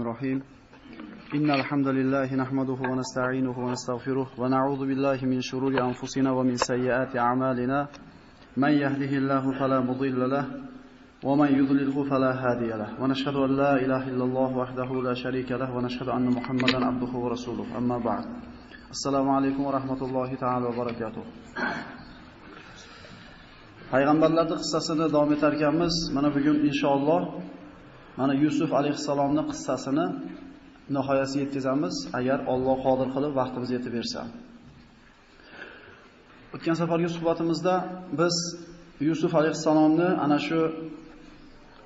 الرحيم. إن الحمد لله نحمده ونستعينه ونستغفره ونعوذ بالله من شرور أنفسنا ومن سيئات أعمالنا. من يهده الله فلا مضل له ومن يضلله فلا هادي له. ونشهد أن لا إله إلا الله وحده لا شريك له ونشهد أن محمدا عبده ورسوله. أما بعد السلام عليكم ورحمة الله تعالى وبركاته. Payg'ambarlarning qissasini davom etar ekanmiz. Mana bugun inshaalloh mana Yusuf alayhissalomning qissasini nihoyasiga yetkazamiz, agar Alloh qodir qilib vaqtimiz yetib bersa. O'tgan safargi suhbatimizda biz Yusuf alayhissalomni ana shu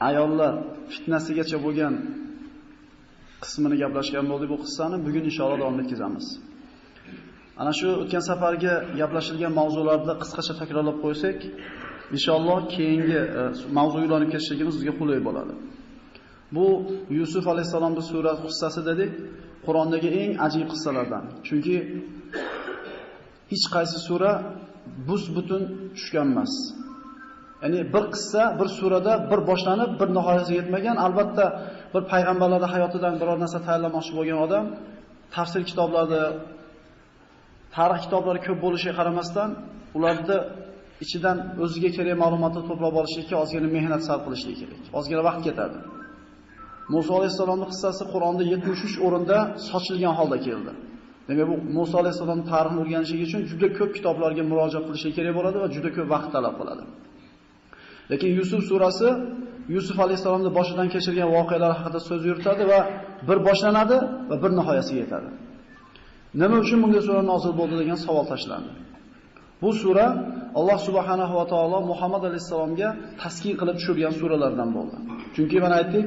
ayollar fitnasigacha bo'lgan qismini gaplashgan bo'ldik bu qissani. Bugun inshaalloh davom etkazamiz. Ana shu o'tgan safargi gaplashilgan mavzularni qisqacha takrorlab qo'ysak, inshaalloh keyingi e, mavzuga ulanib ketishligimiz bizga qulay bo'ladi. Bu Yusuf alayhisalomning sura qissasi dedik, Qur'ondagi eng ajib qissalardan. Chunki hech qaysi sura bus butun tushgan emas. Ya'ni bir qissa bir surada bir boshlanib, bir nihoyasiga yetmagan, albatta bir payg'ambarlarning hayotidan biror narsa tayyorlamoqchi bo'lgan odam tafsir kitoblarida tarix kitoblari ko'p bo'lishiga qaramasdan, ularni ichidan o'ziga kerak ma'lumotni to'plab olishga ozgina mehnat sarf qilishlik kerak. Ozgina vaqt ketadi. Musa alayhisolamning qissasi Qur'onda 73 o'rinda sochilgan holda keldi. Demak, bu Musa alayhisolam tarixini o'rganishlik uchun juda ko'p kitoblarga murojaat qilish kerak bo'ladi va juda ko'p vaqt talab qiladi. Lekin Yusuf surasi Yusuf alayhisolamning boshidan kechirgan voqealar haqida so'z yuritadi va bir boshlanadi va bir nihoyasiga yetadi. Nima uchun bunday sura nozil bo'ldi degan savol tashlandi. Bu sura Alloh subhanahu va taolo Muhammad alayhisalomga taskin qilib tushirgan suralardan bo'ldi. Chunki mana aytdik,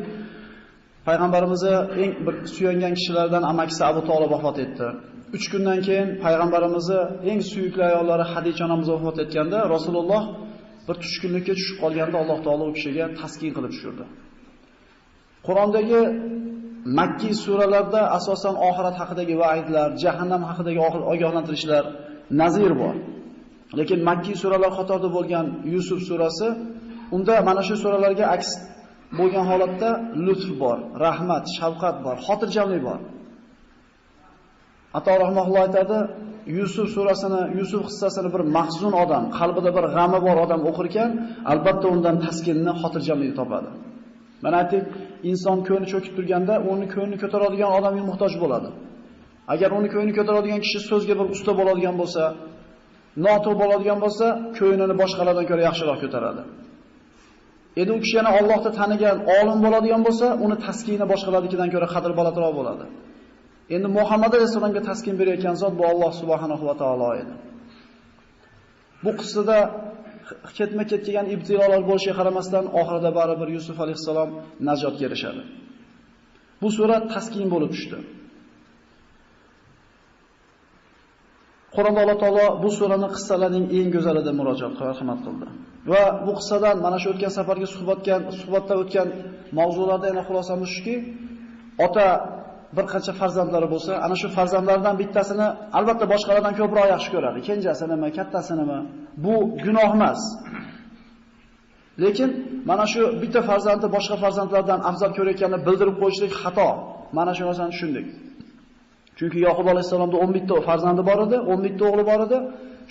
payg'ambarimizni eng bir suyangan kishilardan amakisi Abu Talib vafot etdi. 3 kundan keyin payg'ambarimizni eng suyukli ayollari Hadija onamiz vafot etganda Rasululloh bir tushkunlikka tushib qolganda Alloh taolo u kishiga taskin qilib tushirdi. Qur'ondagi Makki suralarda asosan oxirat haqidagi va'idlar, jahannam haqidagi ogohlantirishlar nazir bor. Lekin Makki suralar qatorida bo'lgan Yusuf surasi unda mana shu suralarga aks bo'lgan holatda lutf bor, rahmat, shafqat bor, xotirjamlik bor. Ato rahmatulloh aytadi, Yusuf surasini, Yusuf hissasini bir mahzun odam, qalbida bir g'ami bor odam o'qir ekan, albatta undan taskinni, xotirjamlikni topadi. Mana aytdik, inson ko'ngli cho'kib turganda, uni ko'nglini ko'taradigan odamga muhtoj bo'ladi. Agar uni ko'nglini ko'taradigan kishi so'zga bir usta bo'ladigan bo'lsa, noto'g'ri bo'ladigan bo'lsa, ko'nglini boshqalardan ko'ra yaxshiroq ko'taradi. Endi u kishi yana Allohni tanigan olim bo'ladigan bo'lsa, uni taskini boshqalarnikidan ko'ra qadr balatroq bo'ladi. Endi Muhammad alayhisolamga taskin berayotgan zot bu Alloh subhanahu va taolo edi. Bu qissada ketma-ket kelgan ibtilolar bo'lishiga qaramasdan, oxirida baribir Yusuf alayhisalom najotga erishadi. Bu sura taskin bo'lib tushdi. Qur'onda Alloh taolo bu suraning qissalarining eng go'zalida murojaat qilib rahmat qildi. Va bu qissadan mana shu o'tgan safarga suhbatgan, suhbatda o'tgan mavzularda yana xulosamiz shuki, ota bir qancha farzandlari bo'lsa, ana shu farzandlaridan bittasini albatta boshqalardan ko'proq yaxshi ko'radi. Kenjasinimi, kattasinimi? Bu gunoh emas. Lekin mana shu bitta farzandni boshqa farzandlardan afzal ko'rayotganini bildirib qo'yishlik xato. Mana shu narsani tushundik. Chunki Yaqub alayhisalomda 11 ta farzandi bor edi, 11 ta o'g'li bor edi.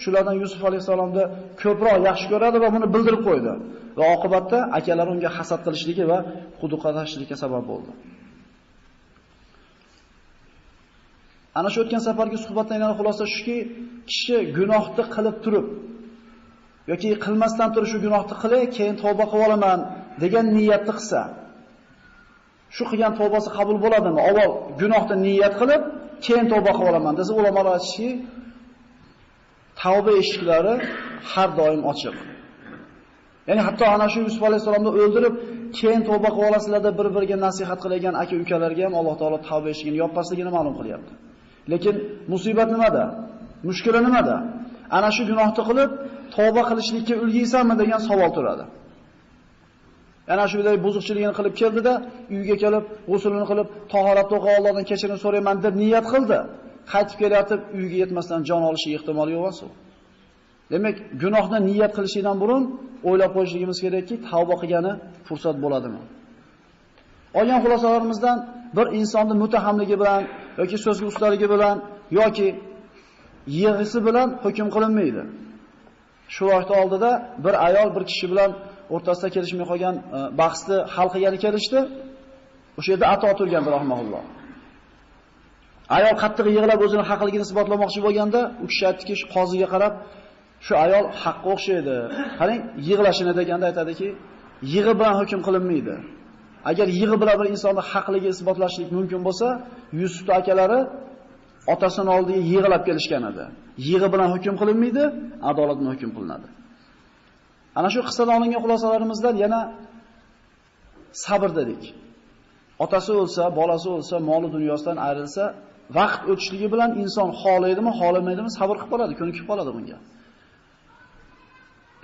Shulardan Yusuf alayhisalomda ko'proq yaxshi ko'radi va buni bildirib qo'ydi. Va oqibatda akalari unga hasad qilishligi va quduqadashlikka sabab bo'ldi. Ana shu o'tgan safargi suhbatdan yana xulosa shuki, kishi gunohni qilib turib yoki qilmasdan turib shu gunohni qilay, keyin tavba qilib olaman degan niyatni qilsa, shu qilgan tavbasi qabul bo'ladimi? Avval gunohni niyat qilib, keyin tavba qilib olaman desa, ulamolar aytishki, tavba eshiklari har doim ochiq. Ya'ni hatto ana shu Yusuf alayhisolamni o'ldirib, keyin tavba qilib olasizlarda bir-biriga nasihat qilgan aka-ukalarga ham Alloh taolo tavba eshigini yopmasligini ma'lum qilyapti. Lekin musibat nimada? Mushkula nimada? Ana shu gunohni qilib, tavba qilishlikka ulgaysanmi degan savol turadi. Ana shunday buzuqchiligini qilib keldida, uyga kelib, g'usulini qilib, tahorat o'qib Allohdan kechirim so'rayman deb niyat qildi. Qaytib kelayotib uyga yetmasdan jon olishi ehtimoli yo'q emas Demak, gunohni niyat qilishdan burun o'ylab qo'yishligimiz kerakki, tavba qilgani fursat bo'ladimi? Olgan xulosalarimizdan bir insonni mutahamligi bilan yoki so'zga ustaligi bilan yoki yig'isi bilan hukm qilinmaydi. Shu vaqt oldida bir ayol bir kishi bilan o'rtasida kelishmay qolgan e, bahsni hal qilgani kelishdi. O'sha yerda ato turgan rahmatulloh. Ayol qattiq yig'lab o'zining haqligini isbotlamoqchi bo'lganda, u kishi aytdiki, shu qoziga qarab, shu ayol haqqa o'xshaydi. Qarang, yig'lashini deganda aytadiki, yig'i bilan hukm qilinmaydi. Agar yig'i bilan bir insonni haqligi isbotlashlik mumkin bo'lsa, Yusuf akalari otasini oldiga yig'lab kelishgan edi. Yig'i bilan hukm qilinmaydi, adolat bilan hukm qilinadi. Ana shu qissadan olingan xulosalarimizdan yana sabr dedik. Otasi o'lsa, bolasi o'lsa, moli dunyosidan ayrilsa, vaqt o'tishligi bilan inson xohlaydimi, xohlamaydimi sabr qilib qoladi, ko'nikib qoladi bunga.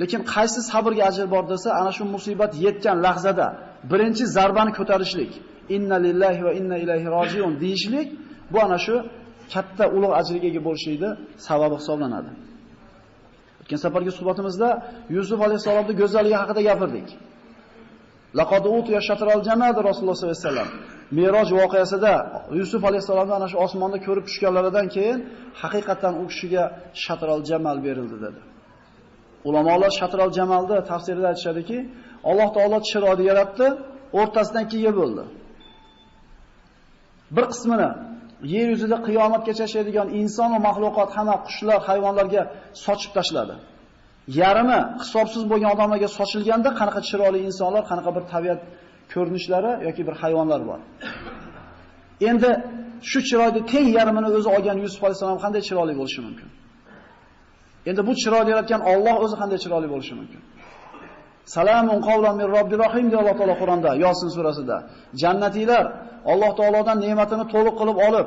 Lekin qaysi sabrga ajr bor desa, ana shu musibat yetgan lahzada birinchi zarbani ko'tarishlik, inna lillahi va inna ilayhi rojiun deyishlik, bu ana shu katta ulug' ajriga ega bo'lishlikni sababi hisoblanadi. O'tgan safargi suhbatimizda Yusuf alayhisolamning go'zalligi haqida gapirdik. Laqad utiya shatral jannati Rasululloh sollallohu alayhi vasallam. Miroj voqeasida Yusuf alayhisolamni ana shu osmonda ko'rib tushganlaridan keyin haqiqatan u kishiga shatral jamal berildi dedi. Ulamolar shatral jamalda tafsirida aytishadiki, Alloh taolo chiroyli yaratdi, o'rtasidan ikkiga bo'ldi. Bir qismini yer yuzida qiyomatgacha yashaydigan inson va mahluqot, hamma qushlar, hayvonlarga sochib tashladi. Yarimi hisobsiz bo'lgan odamlarga sochilganda qanaqa chiroyli insonlar, qanaqa bir tabiat ko'rinishlari yoki bir hayvonlar bor. Endi shu chiroyli teng yarmini o'zi olgan Yusuf alayhisalom qanday chiroyli bo'lishi mumkin? Endi bu chiroyli yaratgan Alloh o'zi qanday chiroyli bo'lishi mumkin? Salamun qavlan min robbir rohim deydi Alloh taolo Qur'onda, Yosin surasida. Jannatiylar Alloh taolodan ne'matini to'liq qilib olib,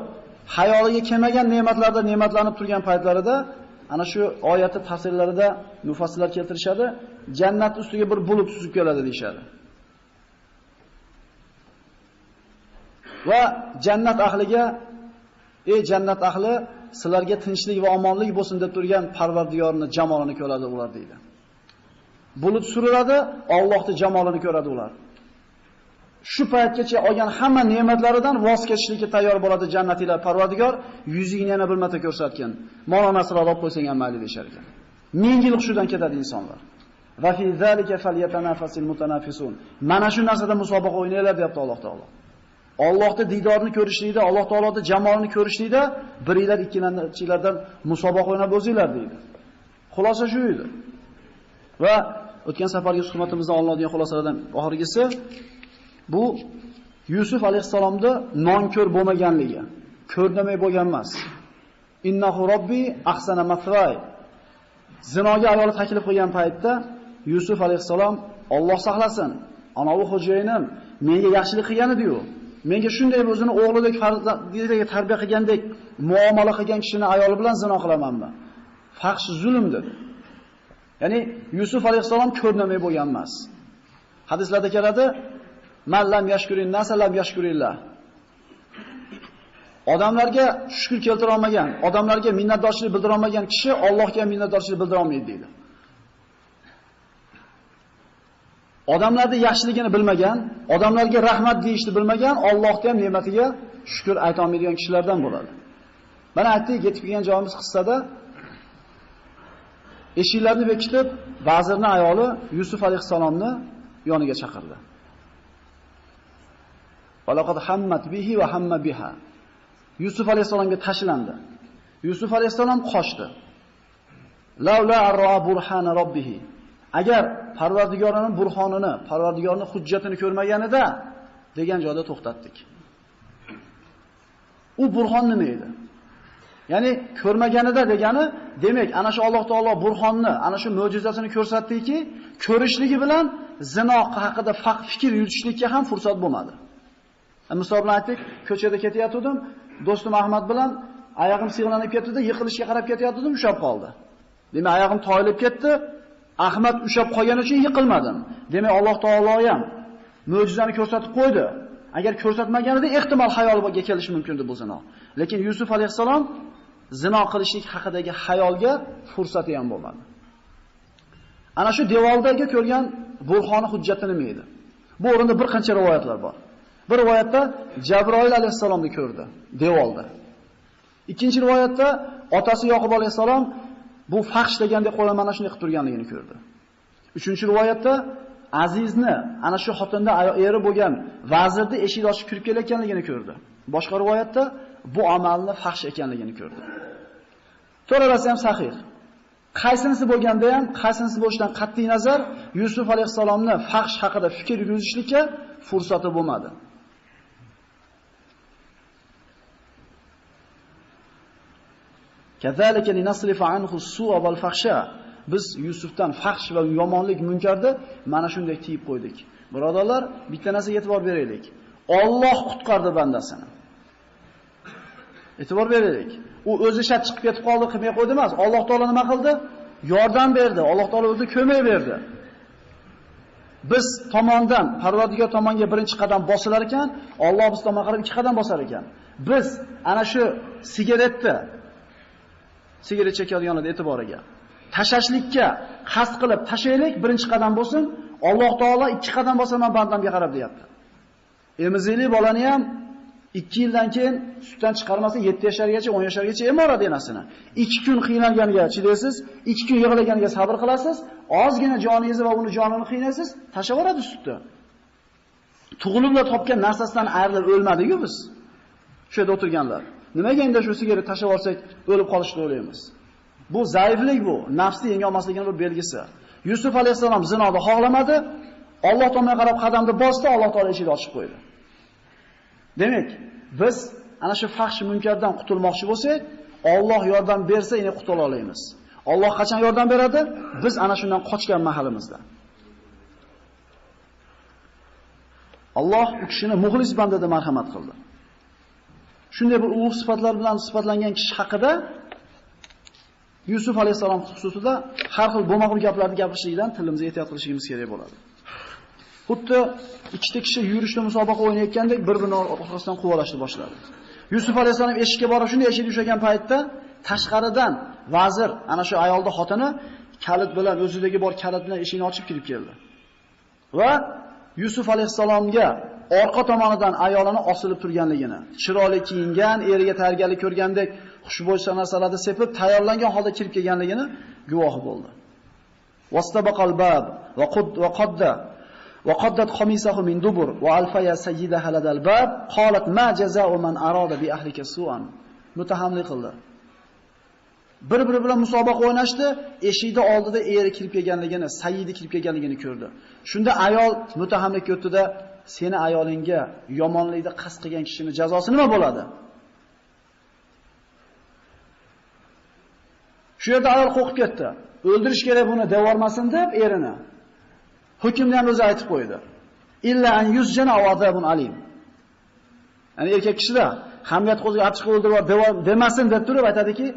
hayoliga kelmagan ne'matlarda ne'matlanib turgan paytlarida ana shu oyatni tafsirlarida mufassirlar keltirishadi, jannat ustiga bir bulut suzib keladi deyshadi. Va jannat ahliga ey jannat ahli sizlarga tinchlik va omonlik bo'lsin deb turgan Parvardigorni jamolini ko'radi ular deydi. Bulut suriladi, Allohning jamolini ko'radi ular. Shu paytgacha olgan hamma ne'matlaridan voz kechishlikka tayyor bo'ladi jannatiylar Parvardigor, yuzingni yana bir marta ko'rsatgan. Mana nasrlar olib qo'ysang ham mayli deshar ekan. Ming yil hushidan ketadi insonlar. Va fi zalika falyatanafasil mutanafisun. Mana shu narsada musobaqa o'ynanglar deyapti Alloh taolo. Allohni diydorini ko'rishlikda, Alloh taoloni jamolini ko'rishlikda biringlar ikkilanchilardan musobaqa o'ynab o'zinglar deydi. Xulosa shu edi. Va o'tgan safargi suhbatimizda olinadigan xulosalardan oxirgisi bu Yusuf alayhisalomda nonko'r bo'lmaganligi, ko'rdamay bo'lgan emas. Innahu robbi ahsana mathvay. Zinoga ayol taklif qilgan paytda Yusuf alayhisalom Alloh saqlasin, anavi xo'jayinim menga yaxshilik qilgan edi-yu. Menga shunday o'zini o'g'lidek farzandidek tarbiya qilgandek muomala qilgan kishini ayoli bilan zino qilamanmi? Faxsh zulm dedi. Ya'ni Yusuf alayhisalom ko'rnamay bo'lgan emas. Hadislarda keladi, "Man lam yashkurin nasa lam yashkurillah." Odamlarga shukr keltira olmagan, odamlarga minnatdorchilik bildira olmagan kishi Allohga minnatdorchilik bildira olmaydi deydi. Odamlarni yaxshiligini bilmagan, odamlarga rahmat deyishni bilmagan, Allohga ham ne'matiga shukr ayta olmaydigan kishilardan bo'ladi. Mana aytdik, yetib kelgan joyimiz qissada eshiklarni bekitib, vazirning ayoli Yusuf alayhisalomni yoniga chaqirdi. Valaqad hammat bihi va hamma biha. Yusuf alayhisolamga tashlandi. Yusuf alayhisolam qochdi. Laula arra burhana robbihi. Agar Parvardigorining burxonini, Parvardigorning hujjatini ko'rmaganida degan joyda to'xtatdik. U burxon nima edi? Ya'ni ko'rmaganida degani, demak, ana shu Alloh taolo burxonni, ana shu mo'jizasini ko'rsatdiki, ko'rishligi bilan zino haqida faqt fikr yuritishlikka ham fursat bo'lmadi. E, Misol bilan aytdik, ko'chada ketayotgandim, do'stim Ahmad bilan oyog'im sig'lanib ketdi, yiqilishga qarab ketayotgandim, ushab qoldi. Demak, oyog'im toyilib ketdi, Ahmad ushab qolgani uchun yiqilmadim. Demak, Alloh taolo ham mo'jizani ko'rsatib qo'ydi. Agar ko'rsatmaganida ehtimol xayoliga kelishi mumkin edi bu zino. Lekin Yusuf alayhisalom zino qilishlik haqidagi hayolga fursati ham bo'lmadi. Ana shu devordagi ko'rgan burxoni hujjatini nima? Bu o'rinda bir qancha rivoyatlar bor. Bir rivoyatda Jabroil alayhisalomni ko'rdi devorda. Ikkinchi rivoyatda otasi Yoqub alayhisalom bu faxsh degandek qo'lini mana shunday qilib turganligini ko'rdi. Uchinchi rivoyatda Azizni ana shu xotinda eri bo'lgan vazirni eshik ochib kirib kelayotganligini ko'rdi. Boshqa rivoyatda bu amalni faxsh ekanligini ko'rdi. To'ralasi ham sahih. Qaysinisi bo'lganda ham, qaysinisi bo'lishidan qat'iy nazar Yusuf alayhisalomni faxsh haqida fikr yuritishlikka fursati bo'lmadi. Kazalika linasrifa anhu su'a wal fahsha. Biz Yusufdan fahsh va yomonlik munkarni mana shunday tiyib qo'ydik. Birodarlar, bitta narsaga e'tibor beraylik. Alloh qutqardi bandasini. E'tibor beraylik. U o'zi shat chiqib ketib qoldi, qilmay qo'ydi emas. Alloh taolo nima qildi? Yordam berdi. Alloh taolo o'zi ko'mak berdi. Biz tomondan, Parvardigor tomonga birinchi qadam bosilar ekan, Alloh biz tomonga qarab ikki qadam bosar ekan. Biz ana shu sigaretni sigaret chekadiganlar e'tiboriga tashashlikka qasd qilib tashaylik, birinchi qadam bo'lsin. Alloh taolo ikki qadam bosaman bandamga qarab deyapti. Emizikli bolani ham 2 yildan keyin sutdan chiqarmasa 7 yashargacha, 10 yashargacha emoradi enasini. 2 kun qiynalganiga chidaysiz, 2 kun yig'laganiga sabr qilasiz, ozgina joningizni va uni jonini qiynaysiz, tashavoradi sutni. Tug'ilib va topgan narsasidan ayrilib o'lmadi-ku biz. Shu yerda o'tirganlar. Nimaga endi shu sigaret tashlab olsak, o'lib qolishni o'ylaymiz? Bu zaiflik bu, nafsni yenga olmasligining bir belgisi. Yusuf alayhisalom zinoni xohlamadi, Alloh taolaga qarab qadamni bosdi, Alloh taolo eshikni ochib qo'ydi. Demak, biz ana shu fahsh munkardan qutulmoqchi bo'lsak, Alloh yordam bersa, yana qutula olamiz. Alloh qachon yordam beradi? Biz ana shundan qochgan mahalimizda. Alloh u kishini muxlis banda deb marhamat qildi. Shunday bir ulug' sifatlar bilan sifatlangan kishi haqida Yusuf alayhisalom xususida har xil bo'lmag'ur gaplarni gapirishlikdan tilimizni ehtiyot qilishimiz kerak bo'ladi. Xuddi ikkita kishi yurishda musobaqa o'ynayotgandek bir-birini orqasidan quvalashni boshladi. Yusuf alayhisalom eshikka borib shunday eshikni ushlagan paytda tashqaridan vazir, ana shu ayolning xotini kalit bilan o'zidagi bor kalit bilan eshikni ochib kirib keldi. Va Yusuf alayhisalomga orqa tomonidan ayolini osilib turganligini, chiroyli kiyingan, eriga tayyorgarlik ko'rgandek xushbo'y narsalarni sepib tayyorlangan holda kirib kelganligini guvohi bo'ldi. Wastabaqal bab va qud va qadda va qaddat qamisahu min dubur va alfaya sayyidaha ladal bab qalat ma jazaa'u man arada bi ahlika su'an. Mutahamli qildi. Bir-biri bilan musobaqa o'ynashdi, eshikda oldida eri kirib kelganligini, sayyidi kirib kelganligini ko'rdi. Shunda ayol mutahamlik o'tdi-da, seni ayolingga yomonlikni qasd qilgan kishini jazosi nima bo'ladi? Shu yerda ayol qo'rqib ketdi. O'ldirish kerak buni devormasin deb erini. Hukmni ham o'zi aytib qo'ydi. Illa an yusjana azabun alim. Ya'ni erkak kishida hamiyat qo'ziga achchiq o'ldirib devor demasin deb turib aytadiki,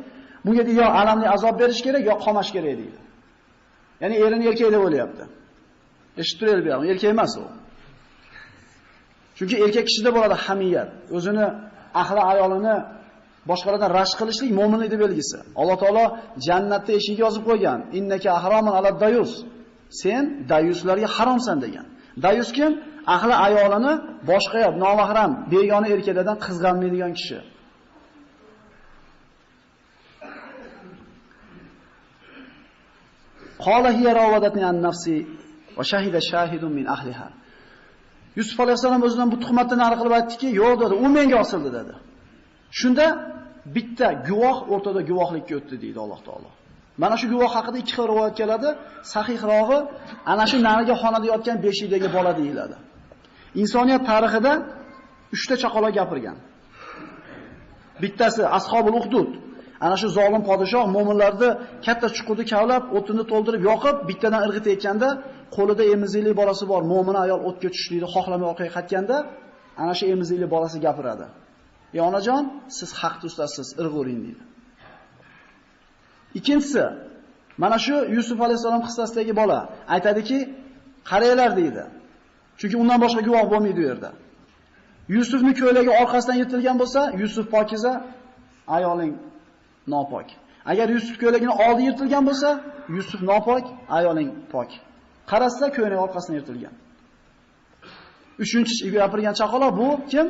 bunga yo alamli azob berish kerak, yo qamash kerak deydi. Ya'ni erini erkak deb o'ylayapti. Eshitib turaylik bu erkak emas u. Chunki erkak kishida bo'ladi hamiyat. O'zini ahli ayolini boshqalardan rashk qilishlik mo'minlikning belgisi. Alloh taolo jannatda eshigi yozib qo'ygan. Innaka ahromun ala dayus. Sen dayuslarga haromsan degan. Dayus kim? Ahli ayolini boshqa nomahram begona erkaklardan qizg'anmaydigan kishi. Qala hiya rawadatni an nafsi va shahida shahidun min ahliha. Yusuf alayhissalom o'zidan bu tuhmatni nari qilib aytdiki, "Yo'q" dedi, "U menga osildi" dedi. Shunda bitta guvoh o'rtada guvohlikka o'tdi deydi Alloh taolo. Mana shu guvoh haqida ikki xil rivoyat keladi. Sahihrog'i ana shu nariga xonada yotgan beshikdagi bola deyiladi. Insoniyat tarixida 3 ta chaqaloq gapirgan. Bittasi Ashobul Uhdud. Ana shu zolim podshoh mo'minlarni katta chuqurni kavlab, o'tini to'ldirib yoqib, bittadan irg'itayotganda qo'lida emizikli bolasi bor, mo'min ayol o'tga tushishlikni xohlamay orqaga qaytganda, ana shu emizikli bolasi gapiradi. "Ey onajon, siz haqni ustasiz, irg'uring" deydi. Ikkinchisi, mana shu Yusuf alayhisalom qissasidagi bola aytadiki, "Qaranglar" deydi. Chunki undan boshqa guvoh bo'lmaydi u yerda. Yusufning ko'ylagi orqasidan yirtilgan bo'lsa, Yusuf pokiza, ayoling nopok. Agar Yusuf ko'ylagini oldi yirtilgan bo'lsa, Yusuf nopok, ayoling pok. Qarasa ko'ylagi orqasini yirtilgan. 3-chi gapirgan chaqaloq bu kim?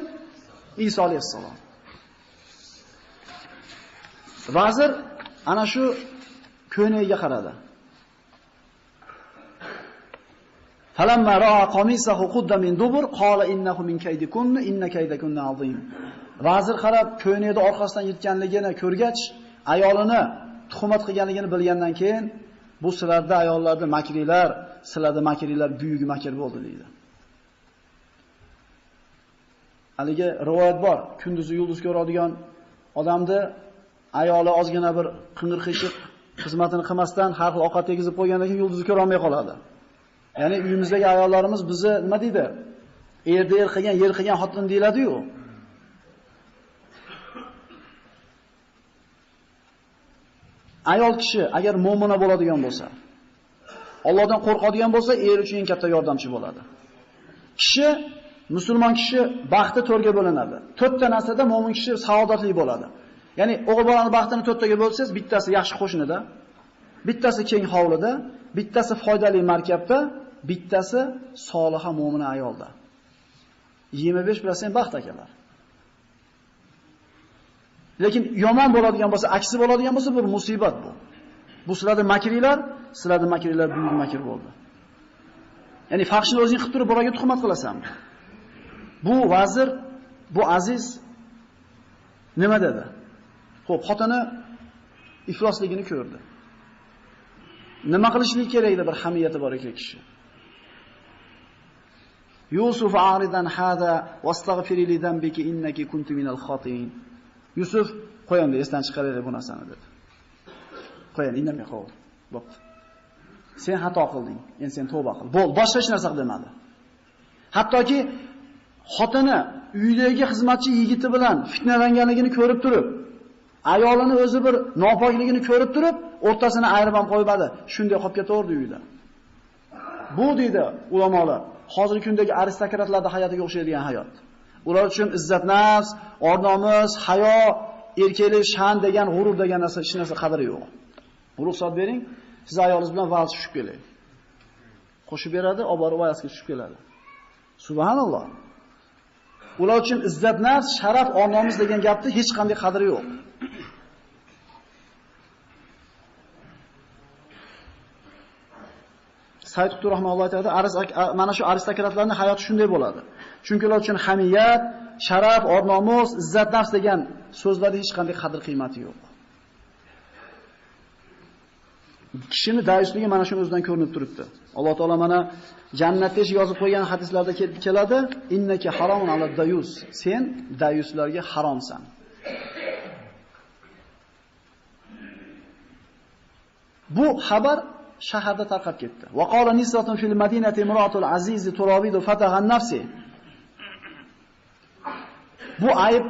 Iso alayhissalom. Vazir ana shu ko'ynagiga qaradi. Falamma ra'a qamisahu qudda min dubur qala innahu min kaydikunna inna kaydakunna azim. Vazir qarab ko'ynakda orqasidan yirtganligini ko'rgach, ayolini tuhmat qilganligini bilgandan keyin bu sizlarda ayollarda makrilar, sizlarda makrilar buyuk makr bo'ldi deydi. Haligi rivoyat bor, kunduzi yulduz ko'radigan odamni ayoli ozgina bir qing'ir qiyshiq xizmatini qilmasdan har xil ovqat tegizib qo'ygandan keyin yulduzni ko'ra olmay qoladi. Ya'ni uyimizdagi ayollarimiz bizni nima deydi? Erda er qilgan, yer qilgan xotin deyiladi-yu. Ayol kishi agar mu'mina bo'ladigan bo'lsa, Allohdan qo'rqadigan bo'lsa, er uchun eng katta yordamchi bo'ladi. Kishi musulmon kishi baxti to'rga bo'linadi. To'rtta narsada mu'min kishi saodatli bo'ladi. Ya'ni o'g'il bolani baxtini to'rttaga bo'lsangiz, bittasi yaxshi qo'shnida, bittasi keng hovlida, bittasi foydali markabda, bittasi soliha mu'mina ayolda. 25% baxt akalar. Lekin yomon bo'ladigan bo'lsa, aksi bo'ladigan bo'lsa, bir musibat bu. Bu sizlarning makrilar, sizlarning makrilar buyuk makr bo'ldi. Ya'ni faxshni o'zing qilib turib bolaga tuhmat qilasanmi? Bu vazir, bu aziz nima dedi? Xo'p, xotini iflosligini ko'rdi. Nima qilishlik kerak edi bir hamiyati bor ekan kishi. Yusuf aridan hada wastagfiri li dambiki innaki kunti minal khotiin. Yusuf qo'yandi, esdan chiqaraylik bu narsani dedi. Qo'yandi, indamay qol. Bo'pti. Sen xato qilding, endi sen tavba qil. Bo'l, boshqa hech narsa demadi. Hattoki xotini uydagi xizmatchi yigiti bilan fitnalanganligini ko'rib turib, ayolini o'zi bir nopokligini ko'rib turib, o'rtasini ayirib ham qo'ymadi. Shunday qolib ketaverdi uyda. Bu deydi ulamolar, hozirgi kundagi aristokratlarning hayotiga o'xshaydigan hayot. Ular uchun izzat nafs, or-nomus, hayo, erkaklik, shan degan g'urur degan narsa hech narsa qadri yo'q. Ruxsat bering, siz ayolingiz bilan vals tushib keling. Qo'shib beradi, olib borib valsga tushib keladi. Subhanalloh. Ular uchun izzat nafs, sharaf, or-nomus degan gapni hech qanday qadri yo'q. Said Qutb rahimahulloh aytadi, mana shu aristokratlarning hayoti shunday bo'ladi. Chunki ular uchun hamiyat, sharaf, or-nomus, izzat nafs degan so'zlarda hech qanday qadr qiymati yo'q. Kishini dayusligi mana shuni o'zidan ko'rinib turibdi. Alloh taolo mana jannatda yozib qo'ygan hadislarda keladi, innaka haromun ala dayus. Sen dayuslarga haromsan. Bu xabar shaharda tarqab ketdi. Va qala nisratun fil madinati imratul aziz turabidu fatahan nafsi. Bu ayb,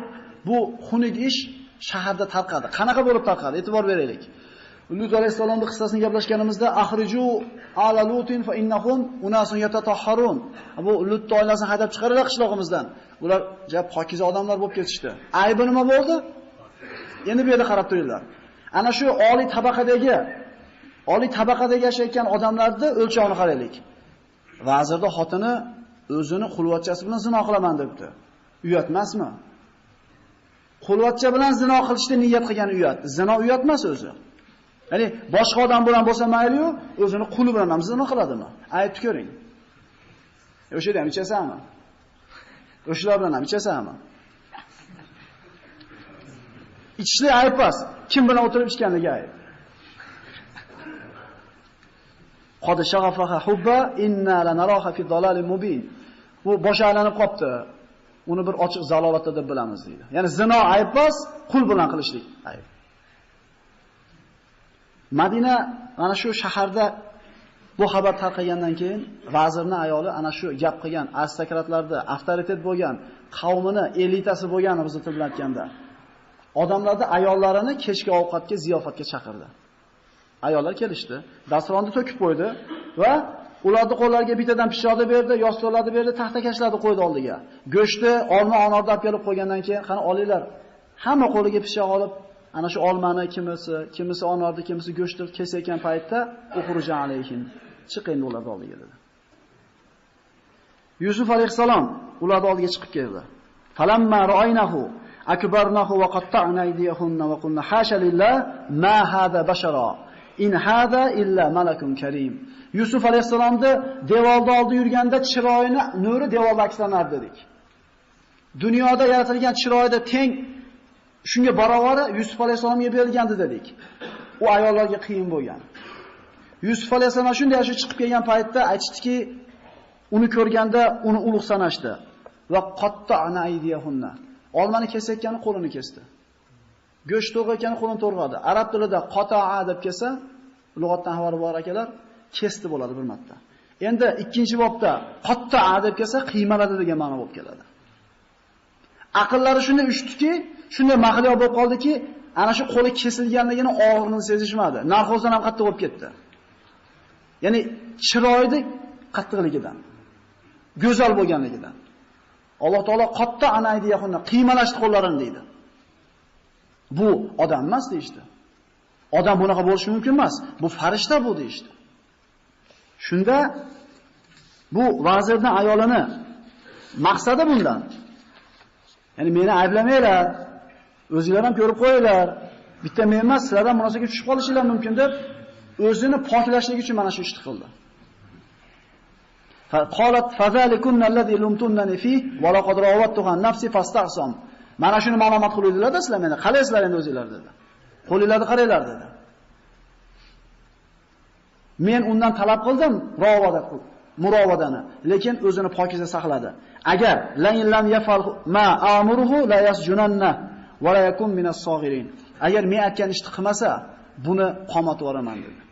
bu xunuk ish shaharda tarqadi. Qanaqa bo'lib tarqadi? E'tibor beraylik. Lut alayhisolamning qissasini gaplashganimizda axriju ala lutin fa innahum unasun yatatahharun. Bu Lut oilasini haydab chiqardilar qishlog'imizdan. Ular jab pokiza odamlar bo'lib ketishdi. Aybi nima bo'ldi? Endi bu yerda qarab turinglar. Ana shu oliy tabaqadagi oliy tabaqada yashayotgan odamlarni o'lchovini qaraylik. Vazirda xotini o'zini qulvatchasi bilan zino qilaman debdi. Uyat emasmi? Qulvatcha bilan zino qilishni niyat qilgan uyat. Zino uyat emas o'zi. Ya'ni boshqa odam bilan bo'lsa mayli-yu, o'zini quli bilan ham zino qiladimi? Aytib ko'ring. E, o'sha yerda ham ichasanmi? O'shalar bilan ham ichasanmi? Ichishlik ayb emas. Kim bilan o'tirib ichganligi ayb. Qad shaghafaha hubba inna lanaraha fi dalalin mubin. Bu boshi aylanib qopti. Uni bir ochiq zalolatda deb bilamiz deydi. Ya'ni zino ayb emas, qul bilan qilishlik ayb. Madina mana shu shaharda bu xabar tarqagandan keyin vazirning ayoli ana shu gap qilgan aristokratlarda avtoritet bo'lgan, qavmini elitasi bo'lgan bizni til bilan aytganda odamlarni ayollarini kechki ovqatga, ziyofatga chaqirdi. Ayollar kelishdi, dasturxonni to'kib qo'ydi va ularni qo'llariga bittadan pishoqni berdi, yostiqlarni berdi, taxtakashlarni qo'ydi oldiga. Go'shtni olma onorda olib kelib qo'ygandan keyin qani olinglar. Hamma qo'liga pishoq olib ana shu olmani kimisi, kimisi onorni, kimisi go'shtni kesayotgan paytda uxruja alayhim. endi ularni oldiga dedi. Yusuf alayhisalom ularni oldiga chiqib keldi. Falamma ra'aynahu akbarnahu wa qatta'na aydiyahunna wa qulna hasha lillah ma hada bashara in hada illa malakun karim. Yusuf alayhisalomni devorda oldi yurganda chiroyini nuri devorda akslanardi dedik. Dunyoda yaratilgan chiroyda teng shunga barovari Yusuf alayhisalomga berilgandi dedik. U ayollarga qiyin bo'lgan. Yusuf alayhisalom shunday shu chiqib kelgan paytda aytishdiki, uni ko'rganda uni ulug' sanashdi va qatta'na aydiyahunna. Olmani kesayotgani qo'lini kesdi. Go'sht to'g'rayotgani qo'lini to'g'radi. Arab tilida qata'a deb kelsa, lug'atdan xabari bor akalar, kesdi bo'ladi bir marta. Endi ikkinchi bobda qatta'a deb kelsa, qiymaladi degan ma'no bo'lib keladi. Aqllari shunday uchdiki, shunday mahliyo bo'lib qoldiki, ana shu qo'li kesilganligini og'irini sezishmadi. Narxozdan ham qattiq bo'lib ketdi. Ya'ni chiroyli qattiqligidan, go'zal bo'lganligidan. Alloh taolo qatta anaydi yaqinda qiymalashdi qo'llarini deydi. Bu odam emas deydi. Odam bunaqa bo'lishi mumkin emas. Bu farishta bu deydi. Shunda bu vazirning ayolini maqsadi bundan. Ya'ni meni ayblamanglar. O'zingizlar ham ko'rib qo'yinglar. Bitta men emas, sizlar ham munosabatga tushib qolishinglar mumkin deb o'zini poklashlik uchun mana shu ishni qildi. Qalat fazalikunna allazi fi va laqad rawattuha nafsi fastahsam. Mana shuni ma'lumot qiluvdilar-da sizlar meni. Qalaysizlar endi o'zingizlar dedi. Qo'linglarni qaranglar dedi. Men undan talab qildim ravoda murovadani, lekin o'zini pokiza saqladi. Agar la lam yafal ma amuruhu la yasjunanna va la yakun minas sog'irin. Agar men aytgan ishni qilmasa, buni qomatib yoraman dedi.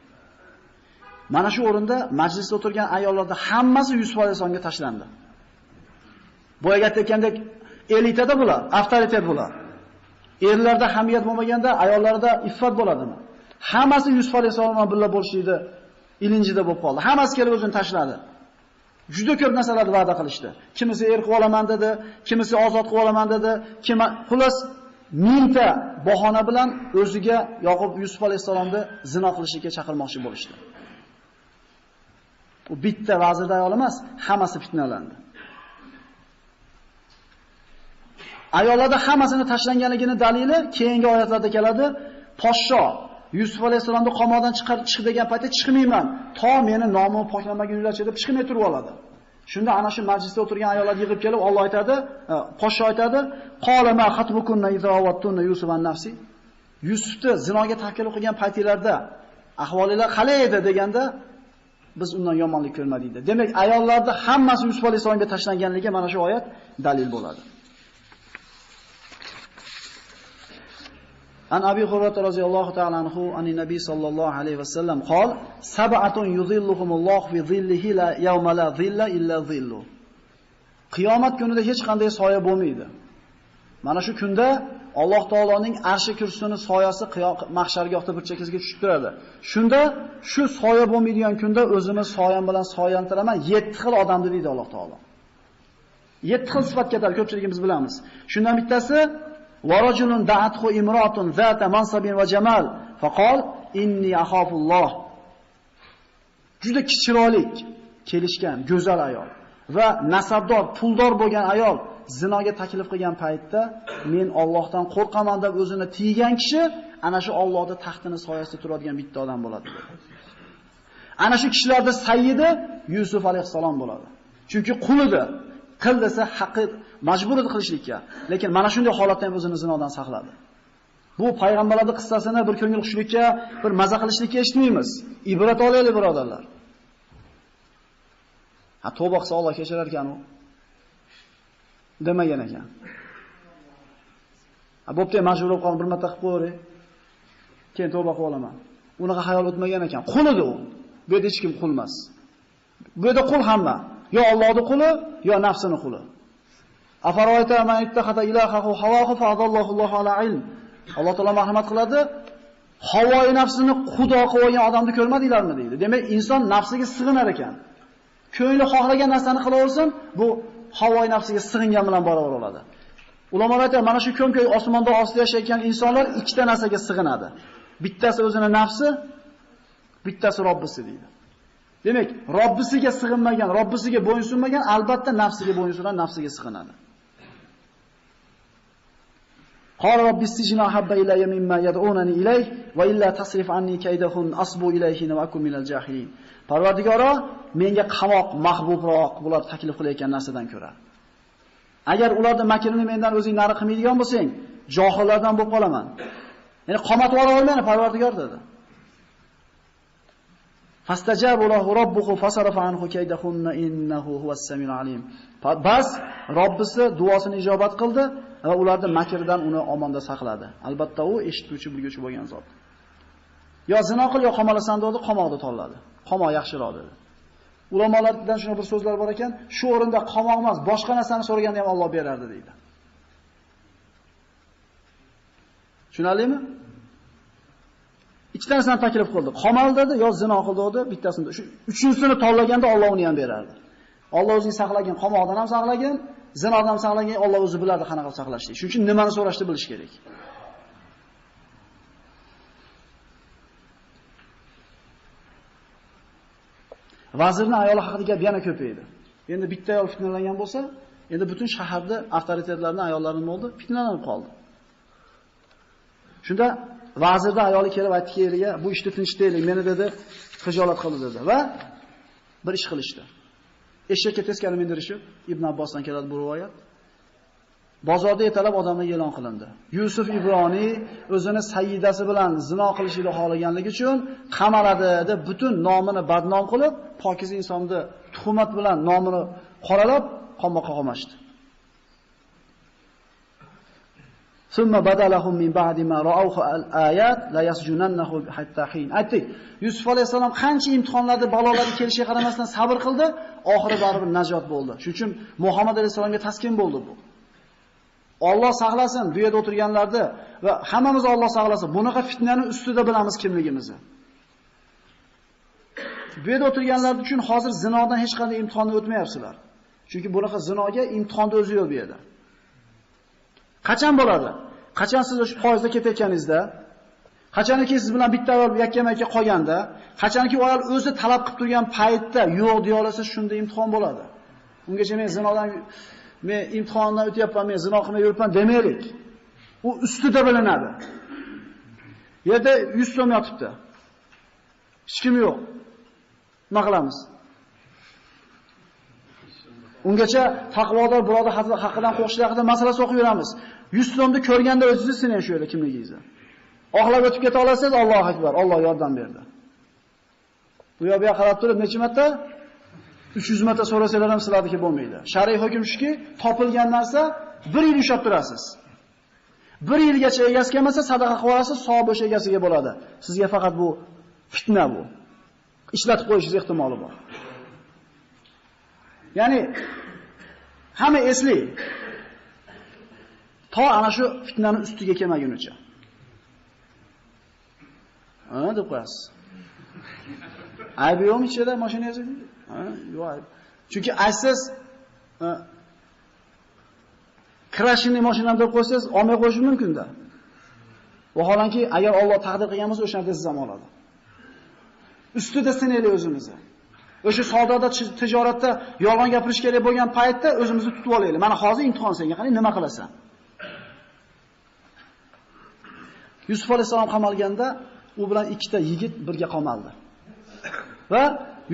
Mana shu o'rinda majlisda o'tirgan ayollarda hammasi 100% songa tashlandi. Boyaga aytgandek elitada bular, avtoritet bular. Erlarda hamiyat bo'lmaganda ayollarda iffat bo'ladimi? Hammasi Yusuf alayhisalom bilan birga bo'lishdi, ilinjida bo'lib qoldi. Hammasi kelib o'zini tashladi. Juda ko'p narsalarni va'da qilishdi. Kimisi er qilib olaman dedi, kimisi ozod qilib olaman dedi, kim xullas mingta bahona bilan o'ziga Yoqub Yusuf alayhisalomni zino qilishga chaqirmoqchi bo'lishdi. U bitta vazirda ayol emas, hammasi fitnalandi. Ayollarda hammasini tashlanganligini dalili keyingi oyatlarda keladi. Poshsho Yusuf alayhisolamni qamoqdan chiqarib chiq degan paytda chiqmayman, to meni nomim poklamagunlarcha deb chiqmay turib oladi. Shunda ana shu majlisda o'tirgan ayollar yig'ib kelib Alloh aytadi, e, poshsho aytadi, "Qala ma khatbukunna awattunna Yusuf an nafsi?" Yusufni zinoga taklif qilgan paytinglarda ahvolinglar qalay edi deganda biz undan yomonlik ko'rmadik dedi. Demak, ayollarda hammasi Yusuf alayhisolamga tashlanganligi mana shu oyat dalil bo'ladi. An Abi Hurayra radhiyallohu ta'ala anhu ani Nabiy sallallohu alayhi va sallam qol: "Sab'atun yuzilluhumullohu fi zillihi la yawma la zilla illa zillu." Qiyomat kunida hech qanday soya bo'lmaydi. Mana shu kunda Alloh taoloning arshi kursini soyasi mahshargohda bir chekasiga tushib turadi. Shunda shu soya bo'lmaydigan kunda o'zimiz soyam bilan soyantiraman 7 xil odamni deydi Alloh taolo. 7 xil sifat ketadi, ko'pchiligimiz bilamiz. Shundan bittasi varajulun da'athu imratun zata mansabin va jamal faqal inni الله Juda chiroyli kelishgan go'zal ayol va nasabdor, puldor bo'lgan ayol zinoga taklif qilgan paytda men Allohdan qo'rqaman deb o'zini tiygan kishi ana shu Allohning taxtini soyasida turadigan bitta odam bo'ladi. Ana shu kishilarda sayyidi Yusuf alayhisalom bo'ladi. Chunki qulidir. Qil desa haqqi majbur edi qilishlikka. Lekin mana shunday holatda ham o'zini zinodan saqladi. Bu payg'ambarlarning qissasini bir ko'ngil xushlikka, bir maza qilishlikka eshitmaymiz. Ibrat olaylik birodarlar. Ha, tavba qilsa Alloh kechirar ekan u. demagan ekan. Ha, bo'pti, majbur bo'lib qolib bir marta qilib qo'yray. Keyin tavba qilib olaman. Unaqa hayol o'tmagan ekan. Qul edi u. Bu yerda hech kim qul emas. Bu yerda qul hamma. Yo Allohning quli, yo nafsini quli. Afaroyta man ittaxata ilahahu hawahu fa adallohu Allohu ala ilm. Alloh taolo marhamat qiladi. Havoi nafsini xudo qilib olgan odamni ko'rmadinglarmi deydi. Demak, inson nafsiga sig'inar ekan. Ko'ngli xohlagan narsani qilaversin, bu havoi nafsiga sig'ingan bilan barobar bo'ladi. Ulamolar aytadi, mana shu ko'm-ko'y osmonda ostida yashayotgan insonlar ikkita narsaga sig'inadi. Bittasi o'zini nafsi, bittasi Robbisi deydi. Demak, Rabbisiga sig'inmagan, Robbisiga bo'yinsunmagan albatta nafsiga bo'yinsunar, nafsiga sig'inadi. Qol robbistijna habba ilayya mimma yad'unani ilayh va illa tasrif anni kaydahun asbu ilayhi va akum minal jahilin. Parvardigoro menga qamoq mahbubroq bular taklif qilayotgan narsadan ko'ra. Agar ularning makrini mendan o'zing nari qilmaydigan bo'lsang, johillardan bo'lib qolaman. Ya'ni qomatvorib olmayman, Parvardigor dedi. Fastajabu lahu robbuhu fasarafa anhu kaydahunna innahu huwas samiul alim. Bas Robbisi duosini ijobat qildi va ularni makridan uni omonda saqladi. Albatta u eshituvchi, bilguvchi bo'lgan zot. Yo zino qil, yo qamalasan dedi, qamoqda tanladi. Qamoq yaxshiroq dedi. Ulamolardan shuna bir so'zlar bor ekan, shu o'rinda qamoq emas, boshqa narsani so'raganda ham Alloh berardi deydi. Tushunarlimi? Ikkita narsani taklif qildi. Qamal dedi, yo zino qildi dedi, bittasini. Shu uchinchisini tanlaganda Alloh uni ham berardi. Alloh o'zini saqlagan qamoqdan ham saqlagan, zinodan ham saqlagan Alloh o'zi biladi qanaqa saqlashni. Shuning uchun nimani so'rashni bilish kerak. Vazirning ayoli haqida gap yana ko'paydi. Endi bitta ayol fitnalangan bo'lsa, endi butun shaharda avtoritetlarning ayollari nima bo'ldi? Fitnalanib qoldi. Shunda vazirni ayoli kelib aytdi eriga, bu ishni tinchitaylik, meni dedi, xijolat qildi dedi va bir ish qilishdi. Eshakka teskari mindirishib, Ibn Abbosdan keladi bu rivoyat. Bozorda yetalab odamlar e'lon qilindi. Yusuf Ibroniy o'zini sayyidasi bilan zino qilishini xohlaganligi uchun qamaladi deb butun nomini badnom qilib, pokiz insonni tuhmat bilan nomini qoralab, qamoqqa qomashdi. Summa badalahum min ba'di ma ra'awhu al-ayat la yasjunannahu hatta hin. Aytdik, Yusuf alayhisalom qancha imtihonlarda, balolarga kelishiga qaramasdan sabr qildi, oxiri baribir najot bo'ldi. Shuning uchun Muhammad alayhisalomga taskin bo'ldi bu. Alloh saqlasin bu yerda o'tirganlarni va hammamiz Alloh saqlasin. Bunaqa fitnaning ustida bilamiz kimligimizni. Bu yerda o'tirganlar uchun hozir zinodan hech qanday imtihonni o'tmayapsizlar. Chunki bunaqa zinoga imtihonda o'zi yo'q bu yerda. Qachon bo'ladi? Qachon siz o'sha foizda ketayotganingizda, qachonki siz bilan bitta ayol yakkama-yakka qolganda, qachonki u ayol o'zi talab qilib turgan paytda yo'q deya olasiz, shunda imtihon bo'ladi. Ungacha men zinodan men imtihondan o'tyapman, men zino qilmay yuribman demaylik. U ustida bilinadi. Yerda 100 so'm yotibdi. Hech kim yo'q. Nima qilamiz? Ungacha taqvodor birodar haqidan qo'rqishlar haqida masala o'qib yuramiz. 100 so'mni ko'rganda o'zingiz sinang shu yerda kimligingizni. Oxlab o'tib keta olasiz, Allohu akbar, Alloh yordam berdi. Bu yoqqa qarab turib necha marta 300 marta so'rasalar ham sizlarniki bo'lmaydi. Shariy hukm shuki, topilgan narsa 1 yil ushlab turasiz. 1 yilgacha egasi kelmasa sadaqa qilib olasiz, savob o'sha egasiga bo'ladi. Sizga faqat bu fitna bu. Ishlatib qo'yishingiz ehtimoli bor. Ya'ni hamma esli. To ana shu fitnani ustiga kelmagunicha. Ha, deb qo'yasiz. Aybi yo'qmi ichida mashinangiz? Ha, yo'q ayb. Chunki aysiz krashini mashinam deb qo'ysangiz, olmay qo'yish mumkin-da. Vaholanki, agar Alloh taqdir qilgan bo'lsa, o'shanda siz ham oladi. Ustida sinaylik o'zimizni. O'sha savdoda, tijoratda yolg'on gapirish kerak bo'lgan paytda o'zimizni tutib olaylik. Mana hozir imtihon senga, qani nima qilasan? Yusuf alayhisalom qamalganda u bilan ikkita yigit birga qamaldi. Va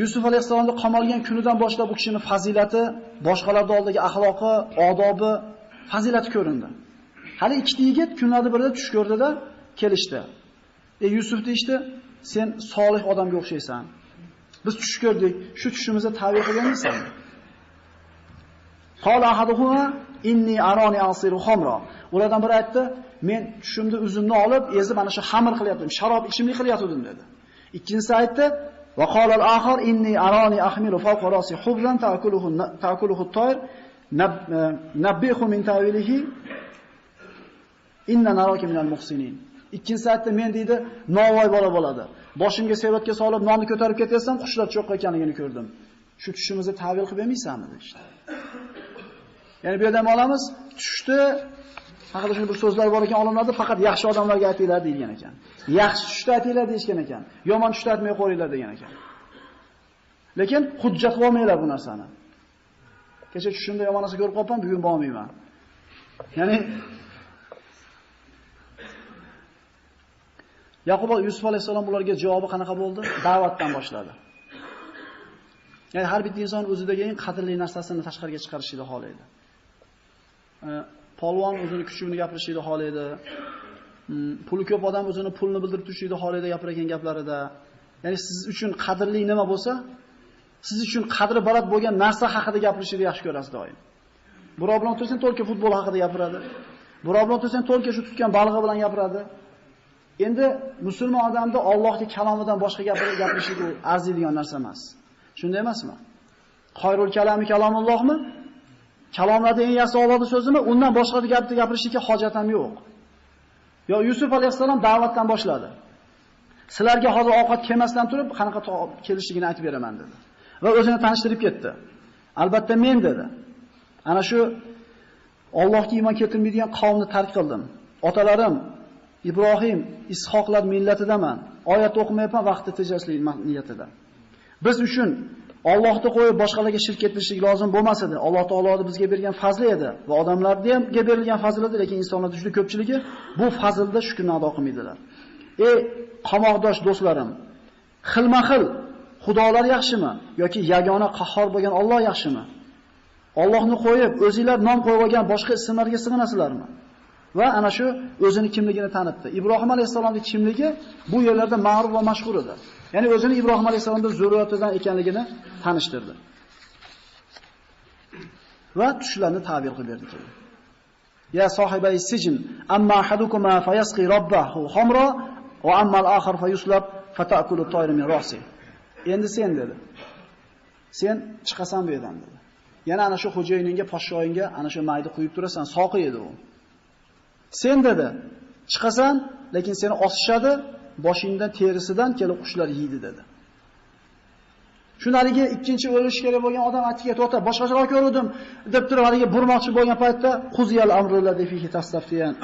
Yusuf alayhisalomni qamalgan kunidan boshlab u kishining fazilati, boshqalarning oldidagi axloqi, odobi, fazilati ko'rindi. Hali ikkita yigit kunlarda birida tush ko'rdida kelishdi. E Yusuf deyshti, sen solih odamga o'xshaysan. Biz tush ko'rdik, shu tushimizni ta'bir qilganmisan? Qala ahaduhuma inni arani asiru khamra. Ulardan biri aytdi, men tushimda uzumni olib, ezib mana shu xamir qilyaptim, sharob ichimlik qilyaptim dedi. Ikkinchisi aytdi, va qala al-akhar inni arani ahmilu fawqa rasi hubran ta'kuluhu ta'kuluhu at-tayr e, nabbihu min ta'wilihi inna naraka min al-muhsinin. Ikkinchisi aytdi, men deydi, novoy bola bo'ladi. Boshimga sevatga solib nonni ko'tarib ketaysam, qushlar cho'qqa ekanligini ko'rdim. Shu tushimizni ta'bir qilib bermaysanmi deydi. Ya'ni bu yerdan olamiz, tushdi haqida shunday bir so'zlar bor ekan olimlarda faqat yaxshi odamlarga aytinglar deilgan ekan. Yaxshi tushda aytinglar deyishgan ekan. Yomon tushda aytmay qo'yinglar degan ekan. Lekin hujjat olmanglar bu narsani. Kecha tushimda yomon narsa ko'rib qoldim, bugun bormayman. Ya'ni Yaqub Yusuf alayhisalom ularga javobi qanaqa bo'ldi? Da'vatdan boshladi. Ya'ni har bir inson o'zidagi eng qadrli narsasini tashqariga chiqarishni xohlaydi. Polvon o'zini kuchini gapirishni xohlaydi. Hmm, puli ko'p odam o'zini pulni bildirib turishni xohlaydi gapirgan gaplarida. Ya'ni siz uchun qadrli nima bo'lsa, siz uchun qadri baland bo'lgan narsa haqida gapirishni yaxshi ko'rasiz doim. Birov bilan o'tirsang to'lka futbol haqida gapiradi. Birov bilan o'tirsang to'lka shu tutgan balig'i bilan gapiradi. Endi musulmon odamda Allohning kalomidan boshqa gapirib gapirishiga arziydigan narsa emas. Shunday emasmi? Xoyrul kalami kalomullohmi? Kalomlarda eng yaxshi Allohning so'zimi? Undan boshqa gapni gapirishga hojat ham yo'q. Yo Yusuf alayhisalom da'vatdan boshladi. Sizlarga hozir ovqat kelmasdan turib, qanaqa kelishligini aytib beraman dedi. Va o'zini tanishtirib ketdi. Albatta men dedi. Ana shu Allohga iymon keltirmaydigan qavmni tark qildim. Otalarim Ibrohim, Ishoqlar millatidaman. Oyat o'qimayapman, vaqtni tejashlik niyatida. Biz uchun Allohni qo'yib boshqalarga shirk etishlik lozim bo'lmas edi. Alloh taoloni bizga bergan fazli edi va odamlarga ham berilgan fazl edi, lekin insonlar juda ko'pchiligi bu fazlda shukrni ado qilmaydilar. Ey qamoqdosh do'stlarim, xilma-xil xudolar yaxshimi yoki yagona qahhor bo'lgan Alloh yaxshimi? Allohni qo'yib o'zingizlar nom qo'yib olgan boshqa ismlarga sig'inasizlarmi? Va ana shu o'zini kimligini tanitdi. Ibrohim alayhisolamning kimligi bu yerlarda ma'ruf va mashhur edi. Ya'ni o'zini Ibrohim alayhisolamning zurriyatidan ekanligini tanishtirdi. Va tushlarni ta'bir qilib berdi. Ya sohibay sijn, amma ahadukuma fayasqi robbahu khamra va amma al-akhar fayuslab fatakulu at-tayr min ra'si. Endi sen dedi. Sen chiqasan bu yerdan dedi. Yana ana shu xo'jayiningga, podshoyingga ana shu mayda quyib turasan, soqi edi u. Sen dedi, chiqasan, lekin seni osishadi, boshingdan terisidan kelib qushlar yeydi dedi. Shunaligi ikkinchi o'lish kerak bo'lgan odam atiga to'xta, boshqacharoq ko'rdim deb turib haliga burmoqchi bo'lgan paytda quziyal amrullah defihi tastaftiyan.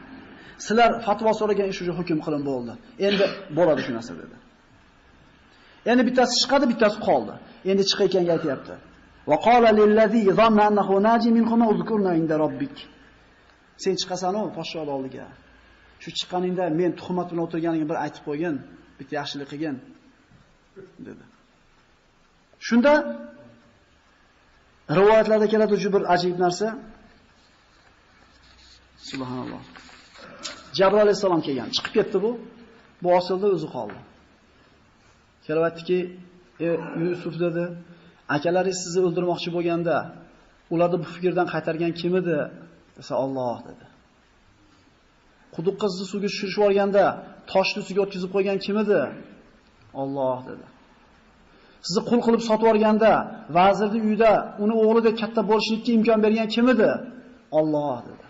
Sizlar fatvo so'ragan ish uchun hukm qilin bo'ldi. Endi bo'ladi shu narsa dedi. Endi bittasi chiqadi, bittasi qoldi. Endi chiqayotganiga aytayapti. Va qala lillazi zanna annahu naji minkum uzkurna inda robbik. Sen chiqasan-ku podshoning oldiga. Shu chiqqaningda men tuhmat bilan o'tirganingni bir aytib qo'ygin, bitta yaxshilik qilgin dedi. Shunda rivoyatlarda keladi juda bir ajib narsa. Subhanalloh. Jabroil alayhisalom kelgan, chiqib ketdi bu. Bu osilda o'zi qoldi. Kelyaptiki, "Ey Yusuf" dedi, "Akalaringiz sizni o'ldirmoqchi bo'lganda, ularni bu fikrdan qaytargan kim edi?" Desa Alloh dedi. Quduqqa suvga tushirib yuborganda toshni suvga o'tkazib qo'ygan kim edi? Alloh dedi. Sizni qul qilib sotib yuborganda vazirning uyida uni o'g'lidek katta bo'lishlikka imkon bergan kim edi? Alloh dedi.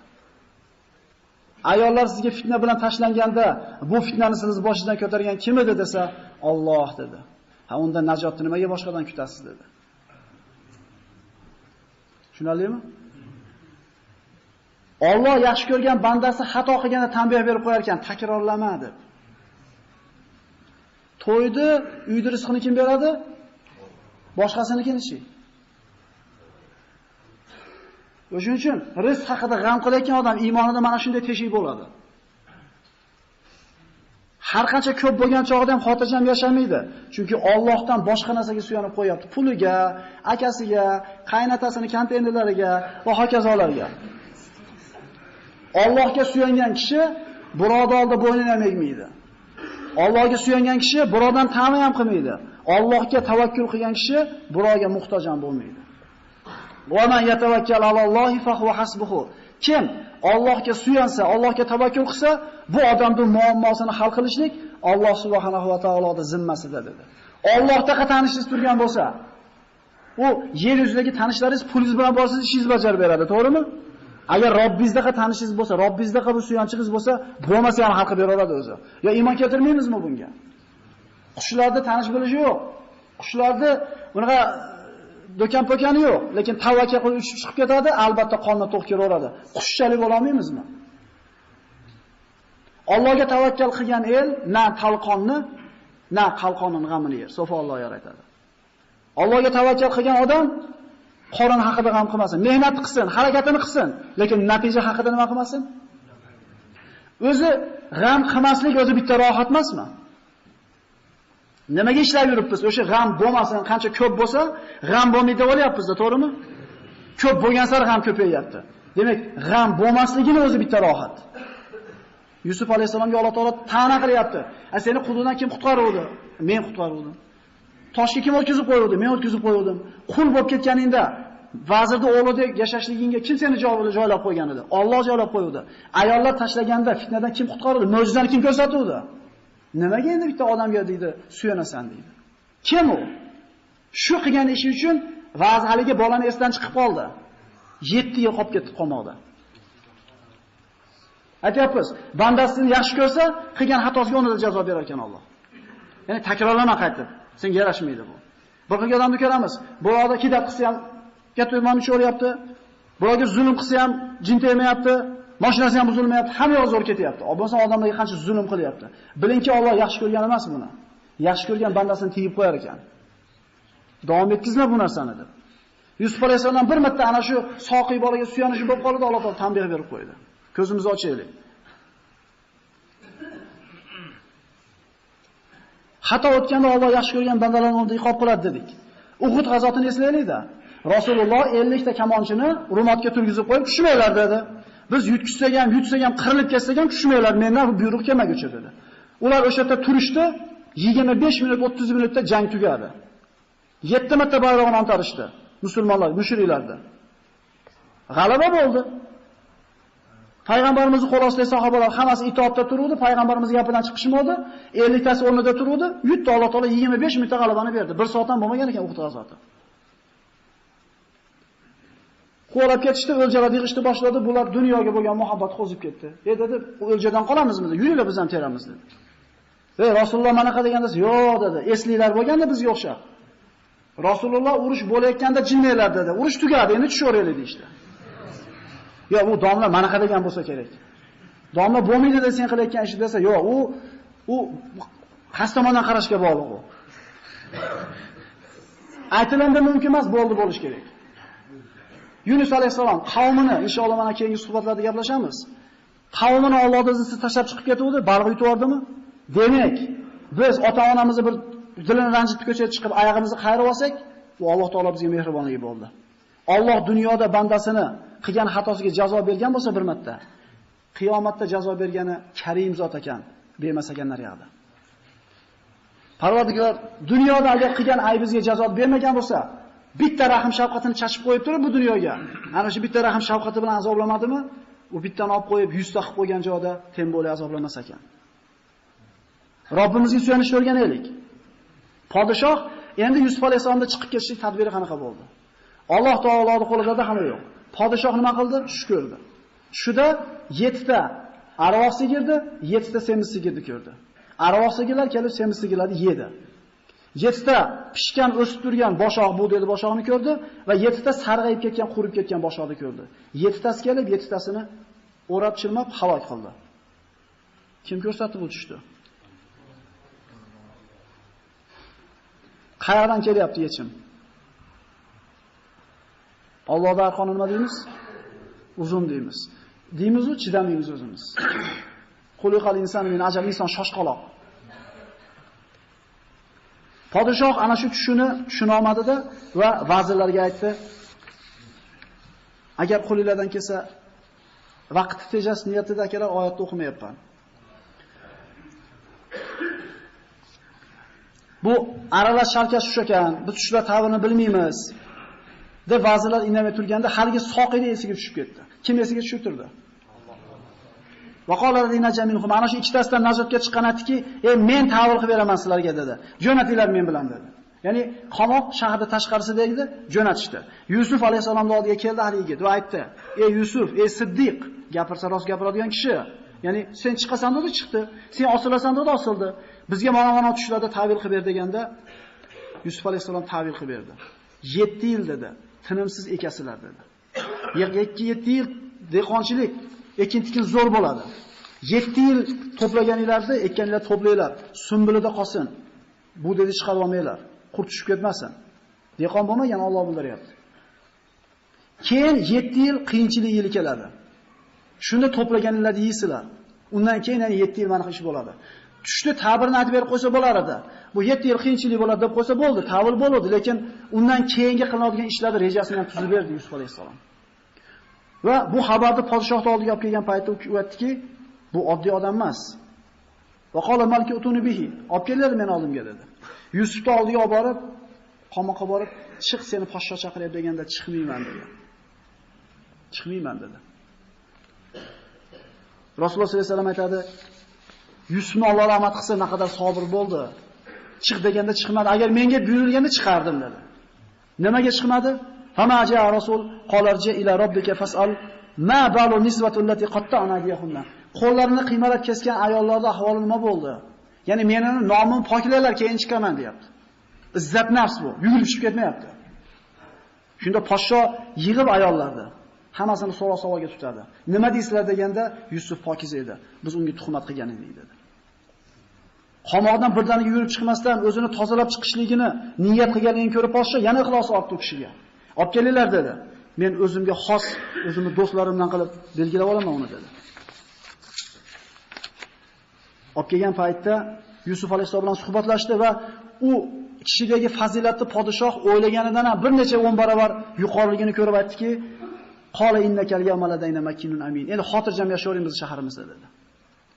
Ayollar sizga fitna bilan tashlanganda bu fitnani siz boshingizdan ko'targan kim edi desa Alloh dedi. Ha unda najotni nimaga boshqadan kutasiz dedi. Tushunarlimi? Alloh yaxshi ko'rgan bandasi xato qilganda tanbeh berib qo'yar ekan, takrorlama deb. To'ydi, uyda rizqini kim beradi? Boshqasinikinichi. O'shuning uchun rizq haqida g'am qilayotgan odam iymonida mana shunday teshik bo'ladi. Har qancha ko'p bo'lgan chog'ida ham xotirjam yashamaydi. Chunki Allohdan boshqa narsaga suyanib qo'yapti. Puliga, akasiga, qaynatasini konteynerlariga va hokazolarga. Allohga suyangan kishi birodar oldida bo'ynini ham egmaydi. Allohga suyangan kishi birodan ta'min ham qilmaydi. Allohga tavakkul qilgan kishi birovga muhtoj ham bo'lmaydi. Va man yatawakkal alallohi fa huwa hasbuhu. Kim Allohga suyansa, Allohga tavakkul qilsa, bu odamning muammosini hal qilishlik Alloh subhanahu va taoloning zimmasida dedi. Allohda tanishingiz turgan bo'lsa, u yer yuzidagi tanishlaringiz pulingiz bilan borsiz, ishingiz bajarib beradi, to'g'rimi? Agar Robbingizdaqa tanishingiz bo'lsa, Robbingizdaqa bir suyanchingiz bo'lsa, bo'lmasa ham hal qilib beradi o'zi. Yo iymon keltirmaymizmi bunga? Qushlarda tanish bilishi yo'q. Qushlarda bunaqa do'kan-po'kani yo'q, lekin tavakkal qilib uchib chiqib ketadi, albatta qonni to'q kelaveradi. Qushchalik bo'la olmaymizmi? Allohga tavakkal qilgan el na talqonni, na qalqonning g'amini yer. Sofa Alloh yaratadi. Allohga tavakkal qilgan odam qorin haqida g'am qilmasin, mehnat qilsin, harakatini qilsin, lekin natija haqida nima qilmasin? O'zi g'am qilmaslik o'zi bitta rohat emasmi? Nimaga ishlab yuribmiz? O'sha g'am bo'lmasin, qancha ko'p bo'lsa, g'am bo'lmaydi deb olyapmiz-da, to'g'rimi? Ko'p bo'lgan sari g'am ko'payyapti. Demak, g'am bo'lmasligini o'zi bitta rohat. Yusuf alayhisolamga Alloh taolo ta'na qilyapti. "A seni quduqdan kim qutqaruvdi?" Men qutqaruvdim. Toshga kim o'tkazib qo'yuvdi? Men o'tkazib qo'yuvdim. Qul bo'lib ketganingda vazirni o'g'lidek yashashligingga kim seni joylab qo'ygan edi? Alloh joylab qo'yuvdi. Ayollar tashlaganda fitnadan kim qutqardi? Mo'jizani kim ko'rsatuvdi? Nimaga endi bitta odamga deydi, suyanasan deydi. Kim u? Shu qilgan ishi uchun va'z haligi bolani esdan chiqib qoldi. 7 yil qolib ketdi qamoqda. Aytyapmiz, bandasini yaxshi ko'rsa, qilgan xatosiga o'rnida jazo berar ekan Alloh. Ya'ni takrorlama qaytib. Senga yarashmaydi bu. Bir xil odamni ko'ramiz. Bu yoqda kidab qilsa ham katta imonni cho'ryapti. Birovga zulm qilsa ham jin tegmayapti. Mashinasi ham buzilmayapti. Hamma yoq zo'r ketyapti. Obbosan odamlarga qancha zulm qilyapti. Bilingki, Alloh yaxshi ko'rgan emas buni. Yaxshi ko'rgan bandasini tiyib qo'yar ekan. Davom etkizma bu narsani deb. Yusuf alayhisalom bir marta ana shu soqiy bolaga suyanishi bo'lib qoldi, Alloh taolo tanbeh berib qo'ydi. Ko'zimizni ochaylik. Xato o'tganda Alloh yaxshi ko'rgan bandalarni oldida iqob qiladi dedik. Uhud g'azotini eslaylik-da. Rasululloh 50 ta kamonchini Rumotga turgizib qo'yib, tushmanglar dedi. Biz yutkizsak ham, yutsak ham, qirilib ketsak ham tushmanglar, mendan buyruq kelmaguncha dedi. Ular o'sha yerda turishdi, 25 minut, 30 minutda jang tugadi. 7 marta bayroqni antarishdi musulmonlar, mushriklarda. G'alaba bo'ldi. Payg'ambarimizni qo'l ostidagi sahobalar hammasi itoatda turuvdi, payg'ambarimiz gapidan chiqishmadi, 50 tasi o'rnida turuvdi, yutdi Alloh taolo 25 mingta g'alabani berdi. Bir soatdan bo'lmagan ekan Uhud g'azoti. Qo'lab ketishdi, o'ljalar yig'ishni boshladi, bular dunyoga bo'lgan muhabbat qo'zib ketdi. E dedi, o'ljadan qolamizmi? Yuringlar biz ham teramiz dedi. Ey Rasululloh manaqa deganda, yo'q dedi. Esliklar bo'lganda bizga o'xshab. Rasululloh urush bo'layotganda jinnaylar dedi. Urush tugadi, endi tushaveraylik deydi. Yo, bu domla mana degan bo'lsa kerak. Domla bo'lmaydi deb sen qilayotgan ish desa, yo'q, u u qastomondan qarashga bog'liq u. Aytilanda mumkin emas, bo'ldi bo'lish kerak. Yunus alayhisalom qavmini inshaalloh mana keyingi suhbatlarda gaplashamiz. Qavmini Allohning izni tashlab chiqib ketuvdi, baliq yutib yubordimi? Demak, biz ota-onamizni bir dilini ranjitib ko'chaga chiqib oyog'imizni qayirib olsak, bu Alloh taolo bizga mehribonligi bo'ldi. Alloh dunyoda bandasini qilgan xatosiga jazo bergan bo'lsa bir marta, qiyomatda jazo bergani Karim zot ekan, bermas ekanlar yoqda. Parvardigor dunyoda agar qilgan aybimizga jazo bermagan bo'lsa, bitta rahim shafqatini chachib qo'yib turib bu dunyoga, ana shu bitta rahim shafqati bilan azoblamadimi? U bittani olib qo'yib 100 ta qilib qo'ygan joyda tembo'li azoblamas ekan. Robbimizga suyanishni o'rganaylik. Podshoh endi Yusuf alayhisolamda chiqib ketishlik tadbiri qanaqa bo'ldi? Alloh taoloning qo'lida hamma yo'q. Podshoh nima qildi? Tush ko'rdi. Shuda 7 ta arvoh sigirdi, 7 ta semiz sigirni ko'rdi. Arvoh sigirlar kelib semiz sigirlarni yedi. 7 ta pishgan o'sib turgan boshoq bu dedi boshoqni ko'rdi va 7 ta sarg'ayib ketgan, qurib ketgan boshoqni ko'rdi. 7 tasi kelib 7 tasini o'rab chirmab halok qildi. Kim ko'rsatdi bu tushdi? Qayerdan kelyapti yechim? Allohda arqoni nima deymiz? Uzun deymiz. Deymiz-u chidamaymiz o'zimiz. Quliqal inson men ajal inson shoshqaloq. Podshoh ana shu tushuni tushuna olmadida va vazirlarga aytdi: Agar qo'linglardan kelsa vaqt tejas niyatida akalar oyatni o'qimayapman. Bu aralash sharkash shu ekan. Biz tushlar ta'birini bilmaymiz. Deb vazirlar indamay turganda haligi soqini esiga tushib ketdi. Kim esiga tushib turdi? minhum ana shu ikkitasidan najotga chiqqan aytdiki, "Ey, men ta'vil qilib beraman sizlarga" dedi. "Jo'natinglar men bilan" dedi. Ya'ni qamoq shaharda tashqarisida edi, jo'natishdi. Yusuf alayhisalomning oldiga keldi hali yigit va aytdi: "Ey Yusuf, ey Siddiq, gapirsa rost gapiradigan kishi. Ya'ni sen chiqasan dedi, chiqdi. Sen osilasan dedi, osildi. Bizga mana mana tushlarda ta'vil qilib ber deganda Yusuf alayhisalom ta'vil qilib berdi. 7 yil dedi. Tinimsiz ekasizlar dedi. 2-7 yil dehqonchilik, ekin-tikin zo'r bo'ladi. 7 yil to'plaganinglarni ekkaninglar to'planglar, sumbulida qolsin. Bu dedi chiqarib olmanglar, qurt tushib ketmasin. Dehqon bo'lmagan Alloh bildiryapti. Keyin 7 yil qiyinchilik yili keladi. Shunda to'plaganinglarni yeysizlar. Undan keyin yana 7 yil mana ish bo'ladi. Tushni ta'birni aytib berib qo'ysa bo'lar edi. Bu 7 yil qiyinchilik bo'ladi deb qo'ysa bo'ldi, ta'vil bo'ladi, lekin undan keyingi qilinadigan ishlarni rejasini ham tuzib berdi Yusuf alayhisalom. Va bu xabarni podshohning oldiga olib kelgan paytda u aytdiki, bu oddiy odam emas. Va qala malki utuni bihi. Olib kelinglar meni oldimga dedi. Yusufni oldiga olib borib, qamoqqa borib, chiq seni podsho chaqiryapti deganda chiqmayman dedi. Chiqmayman dedi. Rasululloh sollallohu alayhi vasallam aytadi, Yusufni Alloh rahmat qilsa naqadar sabr bo'ldi. Chiq deganda chiqmadi. Agar menga buyurilganda chiqardim dedi. Nimaga chiqmadi? Hamaja Rasul qolarja ila robbika fas'al ma balu nisbatu qatta qatta'na biyahunna. Qo'llarini qiymalab kesgan ayollarning ahvoli nima bo'ldi? Ya'ni meni nomim poklaylar keyin chiqaman deyapti. Izzat nafs bu. Yugurib chiqib ketmayapti. Shunda podsho yig'ib ayollarni hammasini so'roq savolga tutadi. Nima deysizlar deganda Yusuf pokiz edi. Biz unga tuhmat qilgan edik dedi. Qomoqdan birdaniga yurib chiqmasdan o'zini tozalab chiqishligini niyat qilganligini ko'rib podsho yana ixlos olibdi u kishiga. Olib kelinglar dedi. Men o'zimga xos, o'zimni do'stlarimdan qilib belgilab olaman uni dedi. Olib kelgan paytda Yusuf alayhisolam bilan suhbatlashdi va u kishidagi fazilatni podshoh o'ylaganidan ham bir necha 10 barobar yuqoriligini ko'rib aytdiki, Qola innakal yawmaladayna makinun amin. Endi xotirjam yashayveramiz shaharimizda dedi.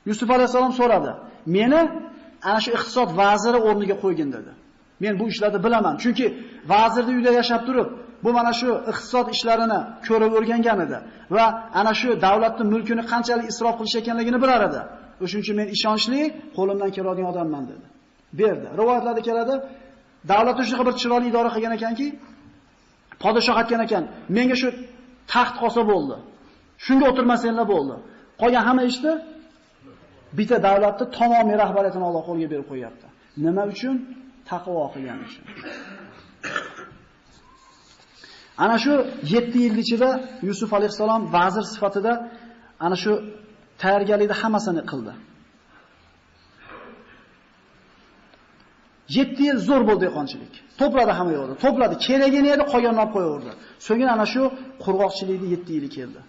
Yusuf alayhisalom so'radi. Meni ana shu iqtisod vaziri o'rniga qo'ygin dedi. Men bu ishlarni bilaman. Chunki vazirni uyida yashab turib, bu mana shu iqtisod ishlarini ko'rib o'rgangan edi va ana shu davlatning mulkini qanchalik isrof qilish ekanligini bilar edi. O'shuning uchun men ishonchli, qo'limdan keladigan odamman dedi. Berdi. Rivoyatlarda keladi, davlat shunaqa bir chiroyli idora qilgan ekanki, podshoh aytgan ekan, menga shu taxt qolsa bo'ldi. Shunga o'tirmasanglar bo'ldi. Qolgan hamma ishni bitta davlatni tamomiy rahbariyatini Alloh qo'lga berib qo'yapti. Nima uchun? Taqvo qilgani uchun. Ana shu 7 yil ichida Yusuf alayhisalom vazir sifatida ana shu tayyorgarlikni hammasini qildi. 7 yil zo'r bo'ldi dehqonchilik. To'pladi hamma yo'lda, To'pladi, keragini edi, qolganini olib qo'yaverdi. So'ngra ana shu qurg'oqchilikni 7 yili keldi.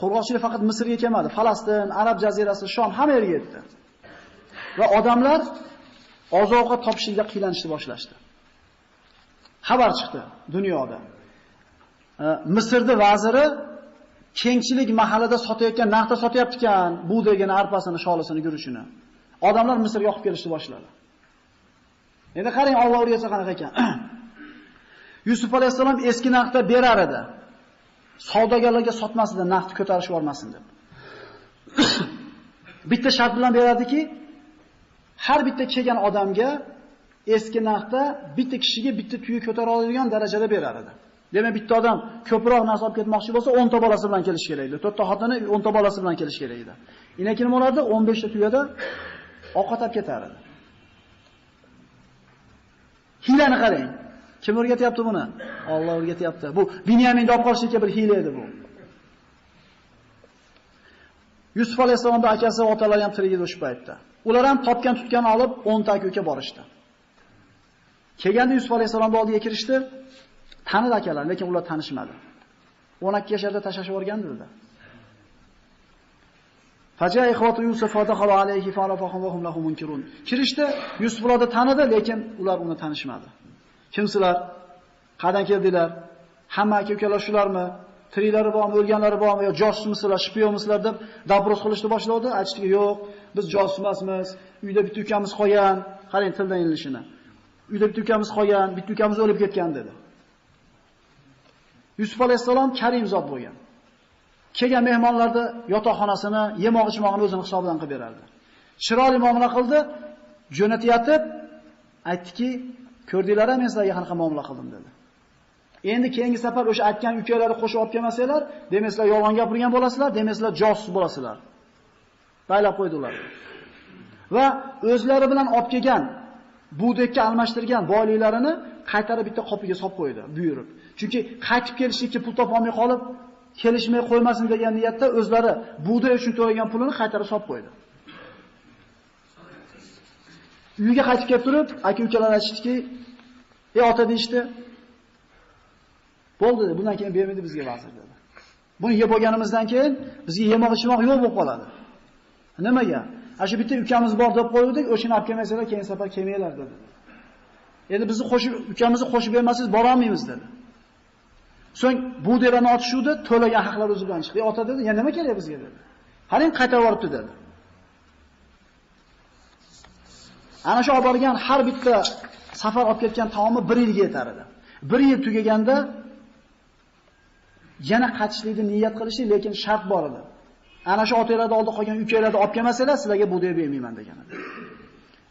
Qurg'oqchilik faqat Misrga kelmadi, Falastin, Arab jazirasi, Shom hamma yerga yetdi. Va odamlar oziq-ovqat topishlikda qiylanishni boshlashdi. Xabar chiqdi dunyoda. E, Misrning vaziri kengchilik mahallada sotayotgan narxda sotyapti ekan, bu degan arpasini, sholisini, guruchini. Odamlar Misrga olib kelishni boshladi. Endi qarang Alloh o'rgatsa qanaqa ekan. Yusuf alayhisalom eski narxda berar edi. Savdogarlarga sotmasdi, narxni ko'tarish yubormasin deb. bitta shart bilan berardiki, har bitta kelgan odamga eski narxda bitta kishiga bitta tuya ko'tara oladigan darajada berar edi. Demak, bitta odam ko'proq narsa olib ketmoqchi bo'lsa, 10 ta bolasi bilan kelish kerak edi. 4 ta xotini 10 ta bolasi bilan kelish kerak edi. Inaki nima bo'lardi? 15 ta tuyada ovqat olib ketar edi. Hilani qarang. Kim o'rgatyapti buni? Alloh o'rgatyapti. Bu Binyaminni olib qolishga bir hiyla edi bu. Yusuf alayhisolamning akasi va otalari ham tirik edi o'sha paytda. Ular ham topgan tutgan olib 10 ta aka borishdi. Kelganda Yusuf alayhisolamning oldiga kirishdi. Tanidi akalar, lekin ular tanishmadi. 12 yoshlarda tashlashib yuborgandi dedi. Faja ikhwatu Yusuf fadakhalu alayhi farafahum va hum lahu munkirun. Kirishdi, Yusuf ularni tanidi, lekin ular uni tanishmadi. Kimsizlar? Qayerdan keldinglar? Hamma aka-ukalar shularmi? Tiriklari bormi, o'lganlari bormi yo josusmisizlar, shpiyonmisizlar deb dabros qilishni boshladi. Aytishdiki, yo'q, biz josus emasmiz. Uyda bitta ukamiz qolgan. Qarang tildan inilishini. Uyda bitta ukamiz qolgan, bitta ukamiz o'lib ketgan dedi. Yusuf alayhisalom karim zot bo'lgan. Kelgan mehmonlarni yotoqxonasini, yemoq ichmoqini o'zini hisobidan qilib berardi. Chiroyli muomala qildi, jo'natayotib aytdiki, Ko'rdinglar men sizlarga qanaqa muomala qildim dedi. Endi keyingi safar o'sha aytgan ukalarni qo'shib olib kelmasanglar, demasizlar yolg'on gapirgan bo'lasizlar, demasizlar josus bo'lasizlar. Baylab qo'ydilar. Va o'zlari bilan olib kelgan budekka almashtirgan boyliklarini qaytarib bitta qopiga solib qo'ydi, buyurib. Chunki qaytib kelishlikka pul topolmay qolib, kelishmay qo'ymasin degan niyatda o'zlari budek uchun to'lagan pulini qaytarib solib qo'ydi. Uyga qaytib kelib turib, aka-ukalar aytishdiki, "Ey ota" deyshti, Bo'ldi dedi, bundan keyin bermaydi bizga vazir dedi. Buni yeb bo'lganimizdan keyin bizga yemoq ichmoq yo'q bo'lib qoladi. Nimaga? Ashu bitta ukamiz bor deb qo'ydik, o'shani olib kelmasalar, keyin safar kelmanglar dedi. Endi bizni qo'shib ukamizni qo'shib bermasangiz bora olmaymiz dedi. So'ng bu derani otishuvdi, to'lagan haqlar o'zi bilan chiqdi. Ota dedi, "Ya nima kerak bizga?" dedi. Qarang qaytarib yuboribdi dedi. Ana shu olib borgan har bitta safar olib ketgan taomi 1 yilga yetar edi. 1 yil tugaganda yana qaytishlikni niyat qilishdi, lekin shart bor edi. Ana shu otanglarni oldi qolgan ukanglarni olib kelmasanglar, sizlarga bu deb bermayman degan edi.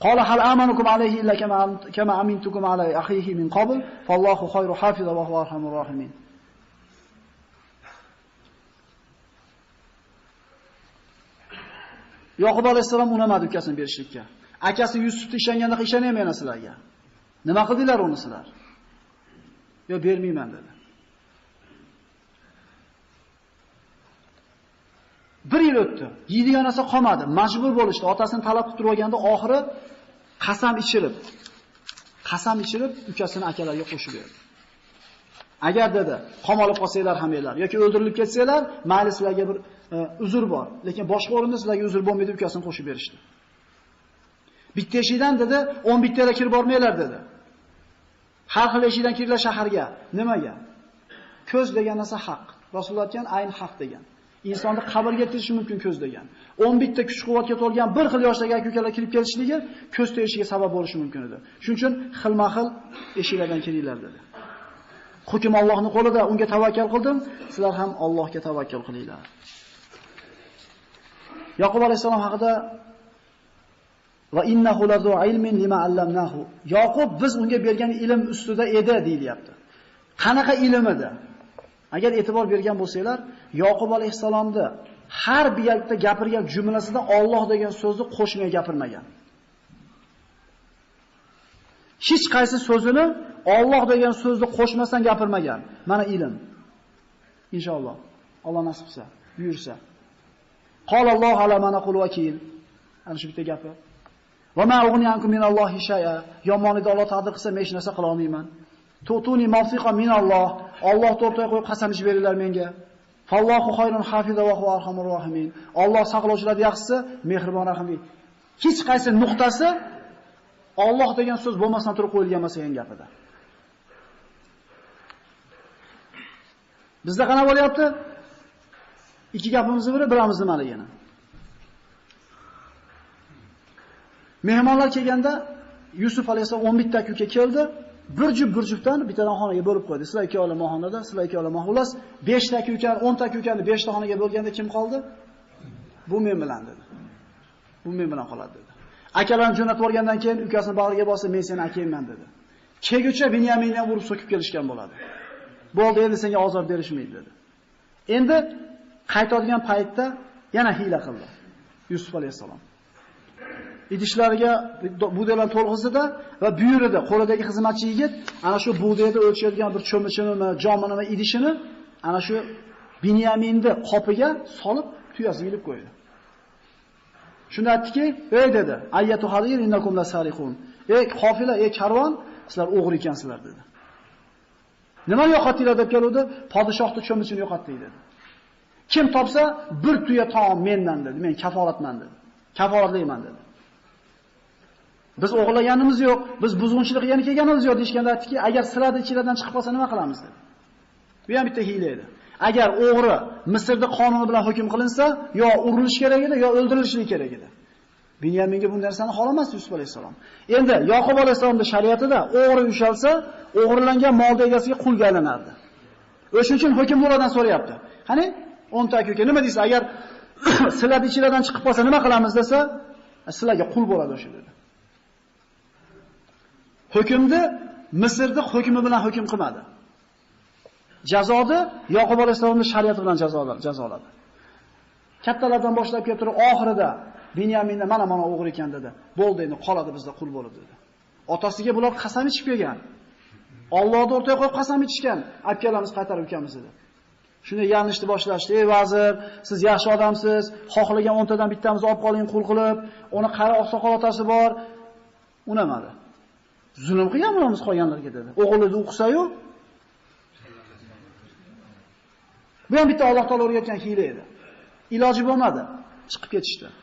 Qala hal amanukum alayhi illa kama kama amintukum alay akhihi min qabl, fallohu khayru hafiza va huwa arhamur rahimin. Yoqub alayhisalom unamadi ukasini berishlikka. Akasi Yusufni ishonganda ishonmayman sizlarga. Nima qildinglar uni sizlar? Yo bermayman dedi. Bir yil o'tdi. Yeydigan narsa qolmadi. Majbur bo'lishdi. Otasini talab qilib turganda oxiri qasam ichirib, qasam ichirib ukasini akalariga qo'shib berdi. Agar dedi, qomolib qolsanglar ham yoki o'ldirilib ketsanglar, mayli sizlarga bir e, uzr bor, lekin boshqa o'rinda sizlarga uzr bo'lmaydi, ukasini qo'shib berishdi. Bitta eshikdan dedi, 10 bittaga kirib bormanglar dedi. Har xil eshikdan kiringlar shaharga. Nimaga? Ko'z degan narsa haq. Rasululloh aytgan ayn haq degan. Insonni qabrga kirishi mumkin ko'z degan. 11 ta kuch-quvvatga to'lgan bir xil yoshdagi aka-ukalar kirib kelishligi ko'z to'yishiga sabab bo'lishi mumkin edi. Shuning uchun xilma-xil eshiklardan kiringlar dedi. Hukm Allohning qo'lida, unga tavakkal qildim, sizlar ham Allohga tavakkal qilinglar. Yaqub alayhisalom haqida va innahu lazu ilmin lima allamnahu. Yaqub biz unga bergan ilm ustida edi deyilyapti. Qanaqa ilm edi? Agar e'tibor bergan bo'lsanglar, Yaqub alayhisalomni har bir yerda gapirgan jumlasida Alloh degan so'zni qo'shmay gapirmagan. Hech qaysi so'zini Alloh degan so'zni qo'shmasdan gapirmagan. Mana ilm. Inshaalloh. Alloh nasib qilsa, buyursa. Qolallohu ala mana qul vakil. Ana shu bitta gapi. Va ma ughni ankum minallohi shay'a. Yomonlikni Alloh taqdir qilsa, men hech narsa qila olmayman. Tutuni mawsiqa minalloh. Alloh o'rtaga qo'yib qasam ichib beringlar menga. Fallohu khayrun hafiza va huwa arhamur rohimin. Alloh saqlovchilar yaxshisi, mehribon rahimli. Hech qaysi nuqtasi Alloh degan so'z bo'lmasdan turib qo'yilgan emas degan gapida. Bizda qana bo'lyapti? Ikki gapimizni biri bilamiz nimaligini. Mehmonlar kelganda Yusuf alayhisalom 11 ta uka keldi. Bir juft bir juftdan bittadan xonaga bo'lib qo'ydi. Sizlar ikki ola xonada, sizlar ikki ola xullas 5 ta kuka, 10 ta ukani 5 ta xonaga bo'lganda kim qoldi? Bu men bilan dedi. Bu men bilan qoladi dedi. Akalarni jo'natib yuborgandan keyin ukasini bag'riga bosib, men seni akangman dedi. Kegucha Binyaminni ham urib so'kib kelishgan bo'ladi. Bo'ldi, endi senga ozor berishmaydi dedi. Endi qaytadigan paytda yana hiyla qildi. Yusuf alayhisalom. Idishlariga bug'doylar to'lg'izdida va buyurdi qo'lidagi xizmatchi yigit ana shu bug'doyni o'lchaydigan bir cho'michinimi, jominimi idishini ana shu Binyaminni qopiga solib tuyasiga ilib qo'ydi. Shunda aytdiki, "Ey dedi, ayyatu hadir innakum lasariqun." Ey qofila, ey karvon, sizlar o'g'ri ekansizlar dedi. Nima yo'qotdinglar deb keluvdi? Podshohni cho'michini yo'qotdik dedi. Kim topsa, bir tuya taom mendan dedi. Men kafolatman dedi. Kafolatlayman dedi. Biz o'g'irlaganimiz yo'q, biz buzg'unchilik qilgani kelganimiz yo'q deshganda aytdiki, agar sirada ichilardan chiqib qolsa nima qilamiz dedi. Bu ham bitta hiyla edi. Agar o'g'ri Misrda qonuni bilan hukm qilinsa, yo urilish kerak edi, yo o'ldirilishi kerak edi. Binyaminga bu narsani xohlamas Yusuf alayhisalom. Endi Yoqub alayhisalomning shariatida o'g'ri ushalsa, o'g'irlangan mol egasiga qulga aylanardi. O'shuning uchun hukm ulardan so'rayapti. Qani 10 ta aka nima deysiz? Agar sizlar ichilardan chiqib qolsa nima qilamiz desa, e, sizlarga qul bo'ladi o'sha dedi. Hukmni Misrda hukmi bilan hukm qilmadi. Jazoni Yaqub alayhisolamning shariati bilan jazoladi. Kattalardan boshlab kelib turib oxirida Binyaminni mana mana o'g'ri ekan dedi. Bo'ldi endi qoladi bizda qul bo'lib dedi. Otasiga bular qasam ichib kelgan. Allohni o'rtaga qo'yib qasam ichishgan. Akkalamiz qaytarib ukamiz dedi. Shuni yanlishni boshlashdi. Ey vazir, siz yaxshi odamsiz. Xohlagan 10 tadan bittamizni olib qoling qul qilib, uni qari oqsoqol otasi bor. Unamadi. zulm qilyapmiz qolganlarga dedi. O'g'lini o'qisayu Bu ham bitta Alloh taolo o'rgatgan hiyla edi. Iloji bo'lmadi, chiqib ketishdi. Işte.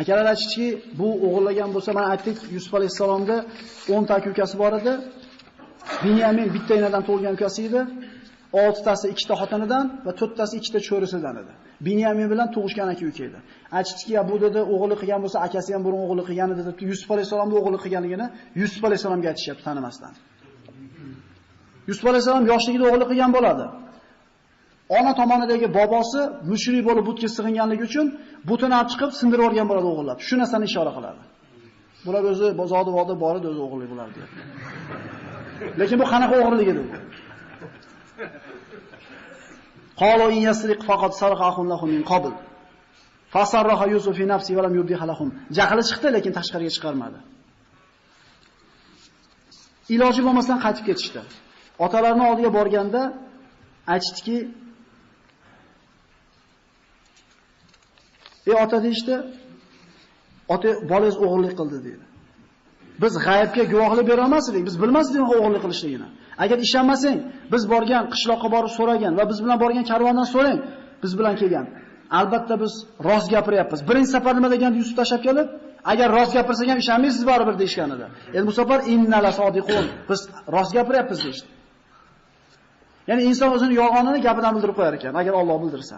Akalar aytishdiki, bu o'g'illagan bo'lsa, mana aytdik, Yusuf alayhisalomda 10 ta ukasi bor edi. Binyamin bitta enadan tug'ilgan ukasi edi. 6 tasi ikkita xotinidan va 4 tasi ikkita cho'risidan edi. Binyamin bilan tug'ishgan aka uka edi. Aytishdiki, bu dedi o'g'li qilgan bo'lsa, akasi ham burun o'g'li qilgan edi deb Yusuf alayhisalomni o'g'li qilganligini Yusuf alayhisalomga aytishyapti tanimasdan. Yusuf alayhisalom yoshligida o'g'li qilgan bo'ladi. Ona tomonidagi bobosi mushrik bo'lib butga sig'inganligi uchun butini olib chiqib sindirib yuborgan bo'ladi o'g'illab. Shu narsani ishora qiladi. Bular o'zi bozorda voda bor edi, o'zi o'g'irlik bular deydi. Lekin bu qanaqa o'g'irlik edi? Qalo in yasriq faqat sarqa axunlahu min qabl. Fasarraha Yusuf fi nafsi va lam yubdiha lahum. Jahli chiqdi, lekin tashqariga chiqarmadi. Iloji bo'lmasdan qaytib ketishdi. Otalarining oldiga borganda aytishdiki, "Ey ota" deyshti, "Ota bolangiz o'g'irlik qildi" dedi. Biz g'aybga guvohlik bera olmasdik, biz bilmasdik o'g'irlik qilishligini. Agar ishonmasang, biz borgan qishloqqa borib so'ragan va biz bilan borgan karvondan so'rang, biz bilan kelgan. Albatta biz rost gapiryapmiz. Birinchi safar nima degan Yusuf tashab kelib, agar rost gapirsak ham ishonmaysiz baribir deishganida. Endi bu safar innala sodiqun. Biz rost gapiryapmiz deydi. Ya'ni inson o'zini yolg'onini gapidan bildirib qo'yar ekan, agar Alloh bildirsa.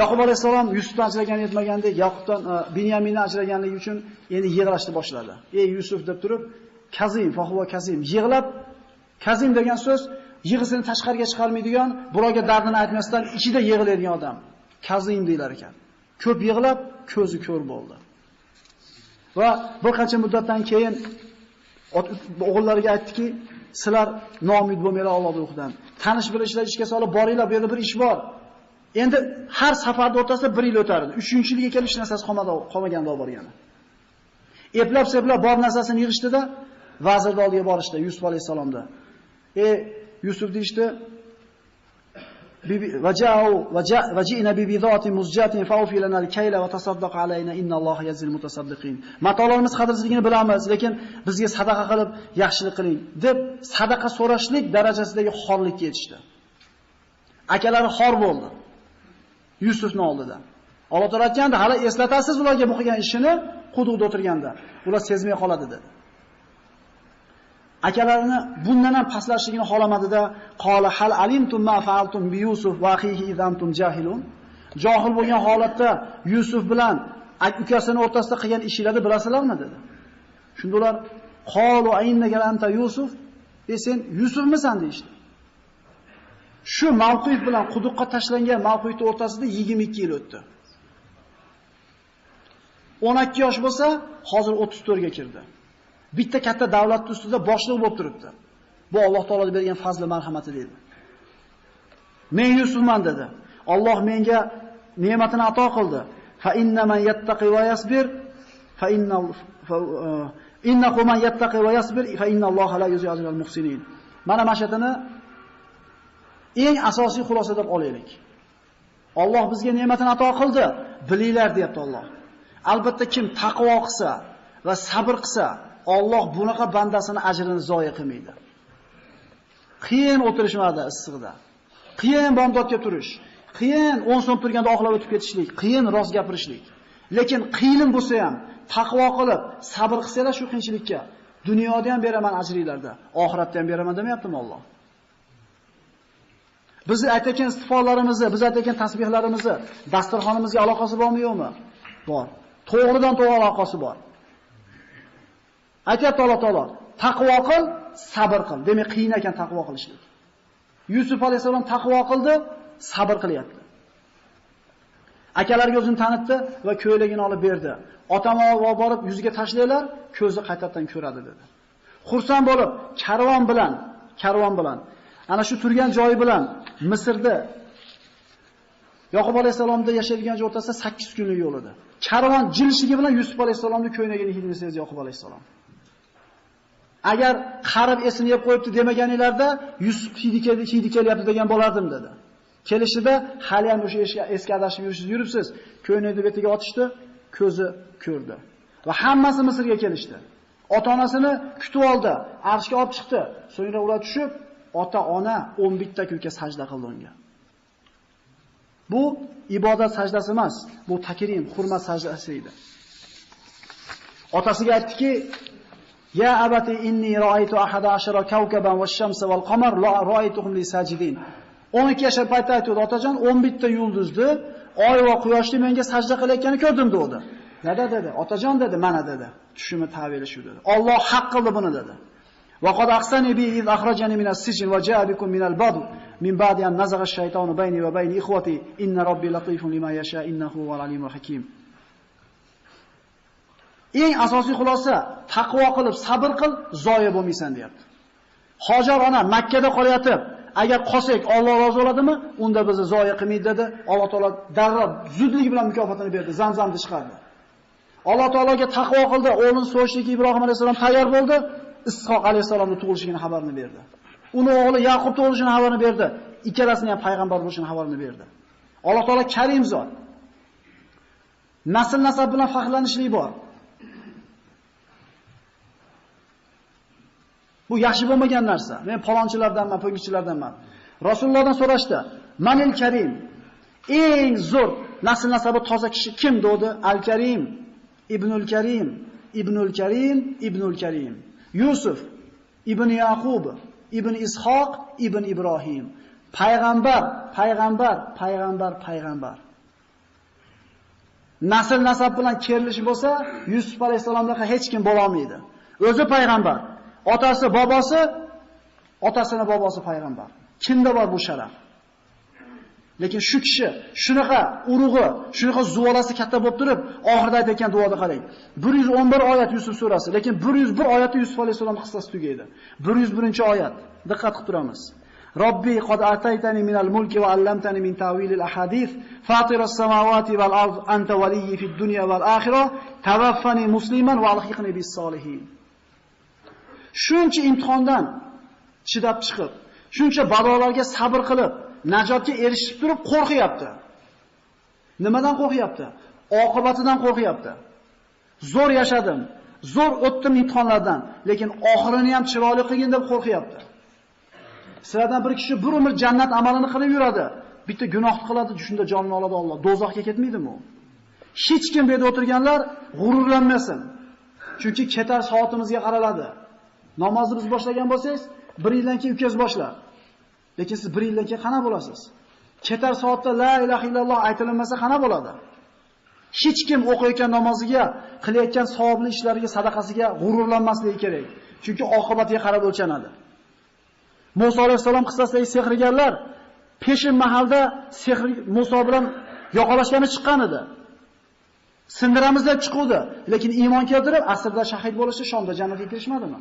Yaqub alayhisalom Yusufdan ajragani yetmagandek, Yaqubdan e, Binyamindan ajraganligi uchun endi yig'lashni boshladi. "Ey Yusuf" deb turib, "Kazim, fahuva kazim" yig'lab Kazim degan so'z yig'isini tashqariga chiqarmaydigan, birovga dardini aytmasdan ichida yig'laydigan odam. Kazim deylar ekan. Ko'p yig'lab, ko'zi ko'r bo'ldi. Va bir qancha muddatdan keyin o'g'illariga aytdiki, sizlar noumid bo'lmanglar Alloh ruhidan. Tanish bilishlar ishga solib boringlar, bu yerda bir ish bor. Endi har safarning o'rtasida 1 yil o'tardi. 3-yilga kelib hech narsasi qolmadi, qolmaganda olib borgani. Eplab seplab bor narsasini yig'ishdida vazirni oldiga borishdi Yusuf alayhisalomda. E Yusuf deyshti Vajao vajina bi bidati muzjatin fa'ufi lana al-kayla va tasaddaq alayna inna yazil mutasaddiqin. Matolarimiz qadrsizligini bilamiz, lekin bizga sadaqa qilib yaxshilik qiling deb sadaqa so'rashlik darajasidagi xorlikka yetishdi. Akalari xor bo'ldi. Yusufni oldida. Alloh taolo aytganda, hali eslatasiz ularga bu qilgan ishini quduqda o'tirganda. Ular sezmay qoladi dedi. akalarini bundan ham pastlashligini xolamadida qola hal alimtum ma fa'altum bi Yusuf va akhihi idantum jahilun. Jahil bo'lgan holatda Yusuf bilan ukasining o'rtasida qilgan ishinglarni bilasizlarmi dedi. Shunda ular qolu aynnaka anta Yusuf, e sen Yusufmisan deydi. Shu mavqif bilan quduqqa tashlangan mavqifni o'rtasida 22 yil o'tdi. 12 yosh bo'lsa, hozir 34 ga kirdi. bitta katta davlatning ustida boshliq bo'lib turibdi. Bu Alloh taolo bergan fazli marhamati dedi. Men Yusufman dedi. Alloh menga ne'matini ato qildi. Fa inna man yattaqi va yasbir fa inna uh, innahu man yattaqi va yasbir fa inna Alloha la yuzil ajral muhsinin. Mana mashatini eng asosiy xulosa deb olaylik. Alloh bizga ne'matini ato qildi, bilinglar deyapti Alloh. Albatta kim taqvo qilsa va sabr qilsa, Alloh bunaqa bandasini ajrini zoya qilmaydi. Qiyin o'tirishmadi issiqda. Qiyin bomdodga turish. Qiyin 10 so'm turganda oxlab o'tib ketishlik, qiyin rost gapirishlik. Lekin qiyin bo'lsa ham taqvo qilib, sabr qilsanglar shu qiyinchilikka dunyoda ham beraman ajringlarda, oxiratda ham beraman demayaptimi Alloh? Biz aytayotgan istifolarimizni, biz aytayotgan tasbihlarimizni dasturxonimizga aloqasi bormi yo'qmi? Bor. To'g'ridan to'g'ri aloqasi bor. Aytayapti Alloh taolo, taqvo qil, sabr qil. Demak, qiyin ekan taqvo qilishlik. Yusuf alayhisalom taqvo qildi, sabr qilyapti. Akalariga o'zini tanitdi va ko'ylagini olib berdi. Otama olib borib yuziga tashlaylar, ko'zi qaytadan ko'radi dedi. Xursand bo'lib, karvon bilan, karvon bilan, ana shu turgan joyi bilan Misrda Yoqub alayhisalomda yashaydigan joy o'rtasida 8 kunlik yo'l edi. Karvon jilishligi bilan Yusuf alayhisalomning ko'ynagini hidini sezdi Yoqub alayhisalom. Agar qarib esini yeb qo'yibdi demaganinglarda Yusuf hidi keldi, hidi kelyapti degan bo'lardim dedi. Kelishida hali ham o'sha eski adashib yurishsiz yuribsiz. ko'ynagini betiga otishdi, ko'zi ko'rdi. Va hammasi Misrga kelishdi. Ota-onasini kutib oldi, arshga olib chiqdi. So'ngra ular tushib, ota-ona 11 ta kunga sajda qildi unga. Bu ibodat sajdasi emas, bu takrim, hurmat sajdasi edi. Otasiga aytdiki, Ya abati inni ra'aytu ahada ashara kawkaban wash-shamsa wal-qamar la ra'aytuhum li sajidin. 12 yashar paytda aytdi otajon 11 ta yulduzni, oy va quyoshni menga sajda qilayotganini ko'rdim dedi. Nada dedi? Otajon dedi, mana dedi. Tushimi ta'biri shu dedi. Alloh haq qildi buni dedi. Va qad aqsani bi iz من السجن وجاء بكم va ja'a bikum بعد al-badu min بيني an nazagha ash-shaytanu bayni لما bayni ikhwati inna robbi latifun lima yasha innahu alimul hakim. Eng asosiy xulosa taqvo qilib sabr qil, zoya bo'lmaysan deyapti. Hojar ona Makka da agar qolsak Alloh rozi bo'ladimi? Unda bizni zoya qilmaydi dedi. Alloh taolo darrov zudlik bilan mukofotini berdi, Zamzamni chiqardi. Alloh taologa taqvo qildi, o'g'lini so'yishlikka Ibrohim alayhisalom tayyor bo'ldi, Ishoq alayhisolamning tug'ilishini xabarini berdi. Uni o'g'li Yaqub tug'ilishini xabarini berdi. Ikkalasini ham payg'ambar bo'lishini xabarini berdi. Alloh taolo Karim zot. Nasl nasab bilan faxrlanishlik bor. Bu yaxshi bo'lmagan narsa. Men palonchilardanman, poygichilardanman. Rasulullohdan so'rashdi: "Manil Karim?" Eng zo'r nasl nasabi toza kishi kim dedi? Al-Karim, Ibnul Karim, Ibnul Karim, Ibnul Karim. Yusuf, Ibn Yaqub, Ibn Ishoq, Ibn Ibrohim. Payg'ambar, payg'ambar, payg'ambar, payg'ambar. Nasl nasab bilan kerilish bo'lsa, Yusuf alayhisalomdan hech kim bo'la olmaydi. O'zi payg'ambar. Otasi, bobosi, otasini bobosi payg'ambar. Kimda bor bu sharaf? Lekin shu kishi shunaqa urug'i, shunaqa zuvolasi katta bo'lib turib, oxirida aytgan duoda qarang. 111 oyat Yusuf surasi, lekin 101 oyati Yusuf alayhisalom qissasi tugaydi. 101-oyat. Diqqat qilib turamiz. Robbi qad ataytani minal mulki va allamtani min ta'vilil ahadith fatiras samawati val ard anta waliyyi fid dunya val akhirah tawaffani musliman va alhiqni bis solihin. shuncha imtihondan chidab chiqib, shuncha balolarga sabr qilib, najotga erishib turib qo'rqyapti. Nimadan qo'rqyapti? Oqibatidan qo'rqyapti. Zo'r yashadim, zo'r o'tdim imtihonlardan, lekin oxirini ham chiroyli qilgin deb qo'rqyapti. Sizlardan bir kishi bir umr jannat amalini qilib yuradi. Bitta gunoh qiladi, shunda jonini oladi Alloh. Dozoqqa ketmaydimi u? Hech kim bu yerda o'tirganlar g'ururlanmasin. Chunki ketar soatimizga qaraladi. Namozni biz boshlagan bo'lsangiz, bir yildan keyin ukangiz boshlar. Lekin siz 1 yildan keyin qana bo'lasiz? Ketar soatda la ilaha illalloh aytilmasa qana bo'ladi? Hech kim o'qiyotgan namoziga, qilayotgan savobli ishlariga, sadaqasiga g'ururlanmasligi kerak. Chunki oqibatiga qarab o'lchanadi. Musa alayhisalom qissasidagi sehrgarlar peshin mahalda sehr Musa bilan yoqalashgani chiqqan edi. Sindiramiz deb chiquvdi, lekin iymon keltirib asrda shahid bo'lishi Shomda jannatga kirishmadimi?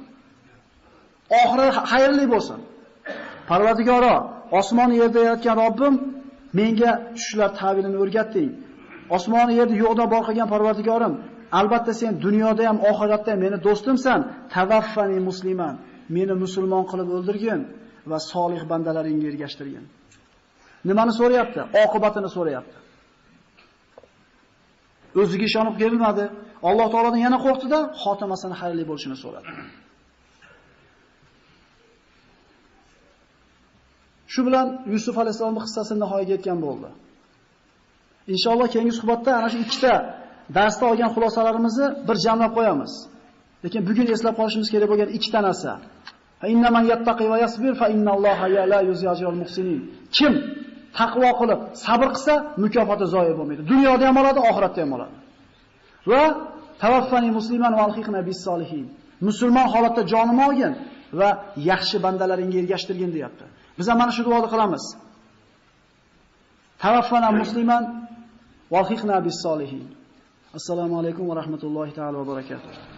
oxiri xayrli bo'lsin. Parvardigoro, osmon yerda yaratgan Robbim menga tushlar ta'birini o'rgatding. Osmon yerda yo'qdan bor qilgan Parvardigorim, albatta sen dunyoda ham oxiratda ham meni do'stimsan. Tavaffani musliman. Meni musulmon qilib o'ldirgin va solih bandalaringga ergashtirgin. Nimani so'rayapti? Oqibatini so'rayapti. O'ziga ishonib kelmadi. Alloh taoladan yana qo'rqdi-da, xotimasini xayrli bo'lishini so'radi. Shu bilan Yusuf alayhisolamning qissasi nihoyaga yetgan bo'ldi. Inshaalloh keyingi suhbatda ana shu ikkita darsda olgan xulosalarimizni bir jamlab qo'yamiz. Lekin bugun eslab qolishimiz kerak bo'lgan ikkita narsa. Innaman yattaqi va yasbir fa innalloha la yuzajirul muhsinin. Kim taqvo qilib sabr qilsa, mukofoti zoya bo'lmaydi. Dunyoda ham oladi, oxiratda ham oladi. Va tawaffani musliman va alhiqna bis solihin. Musulmon holatda jonimni olgin va yaxshi bandalaringga ergashtirgin deyapti. Biz ham mana shu duoni qilamiz. Tavaffana musliman va hiqna bis solihin. Assalomu alaykum va rahmatullohi taala va barakatuh.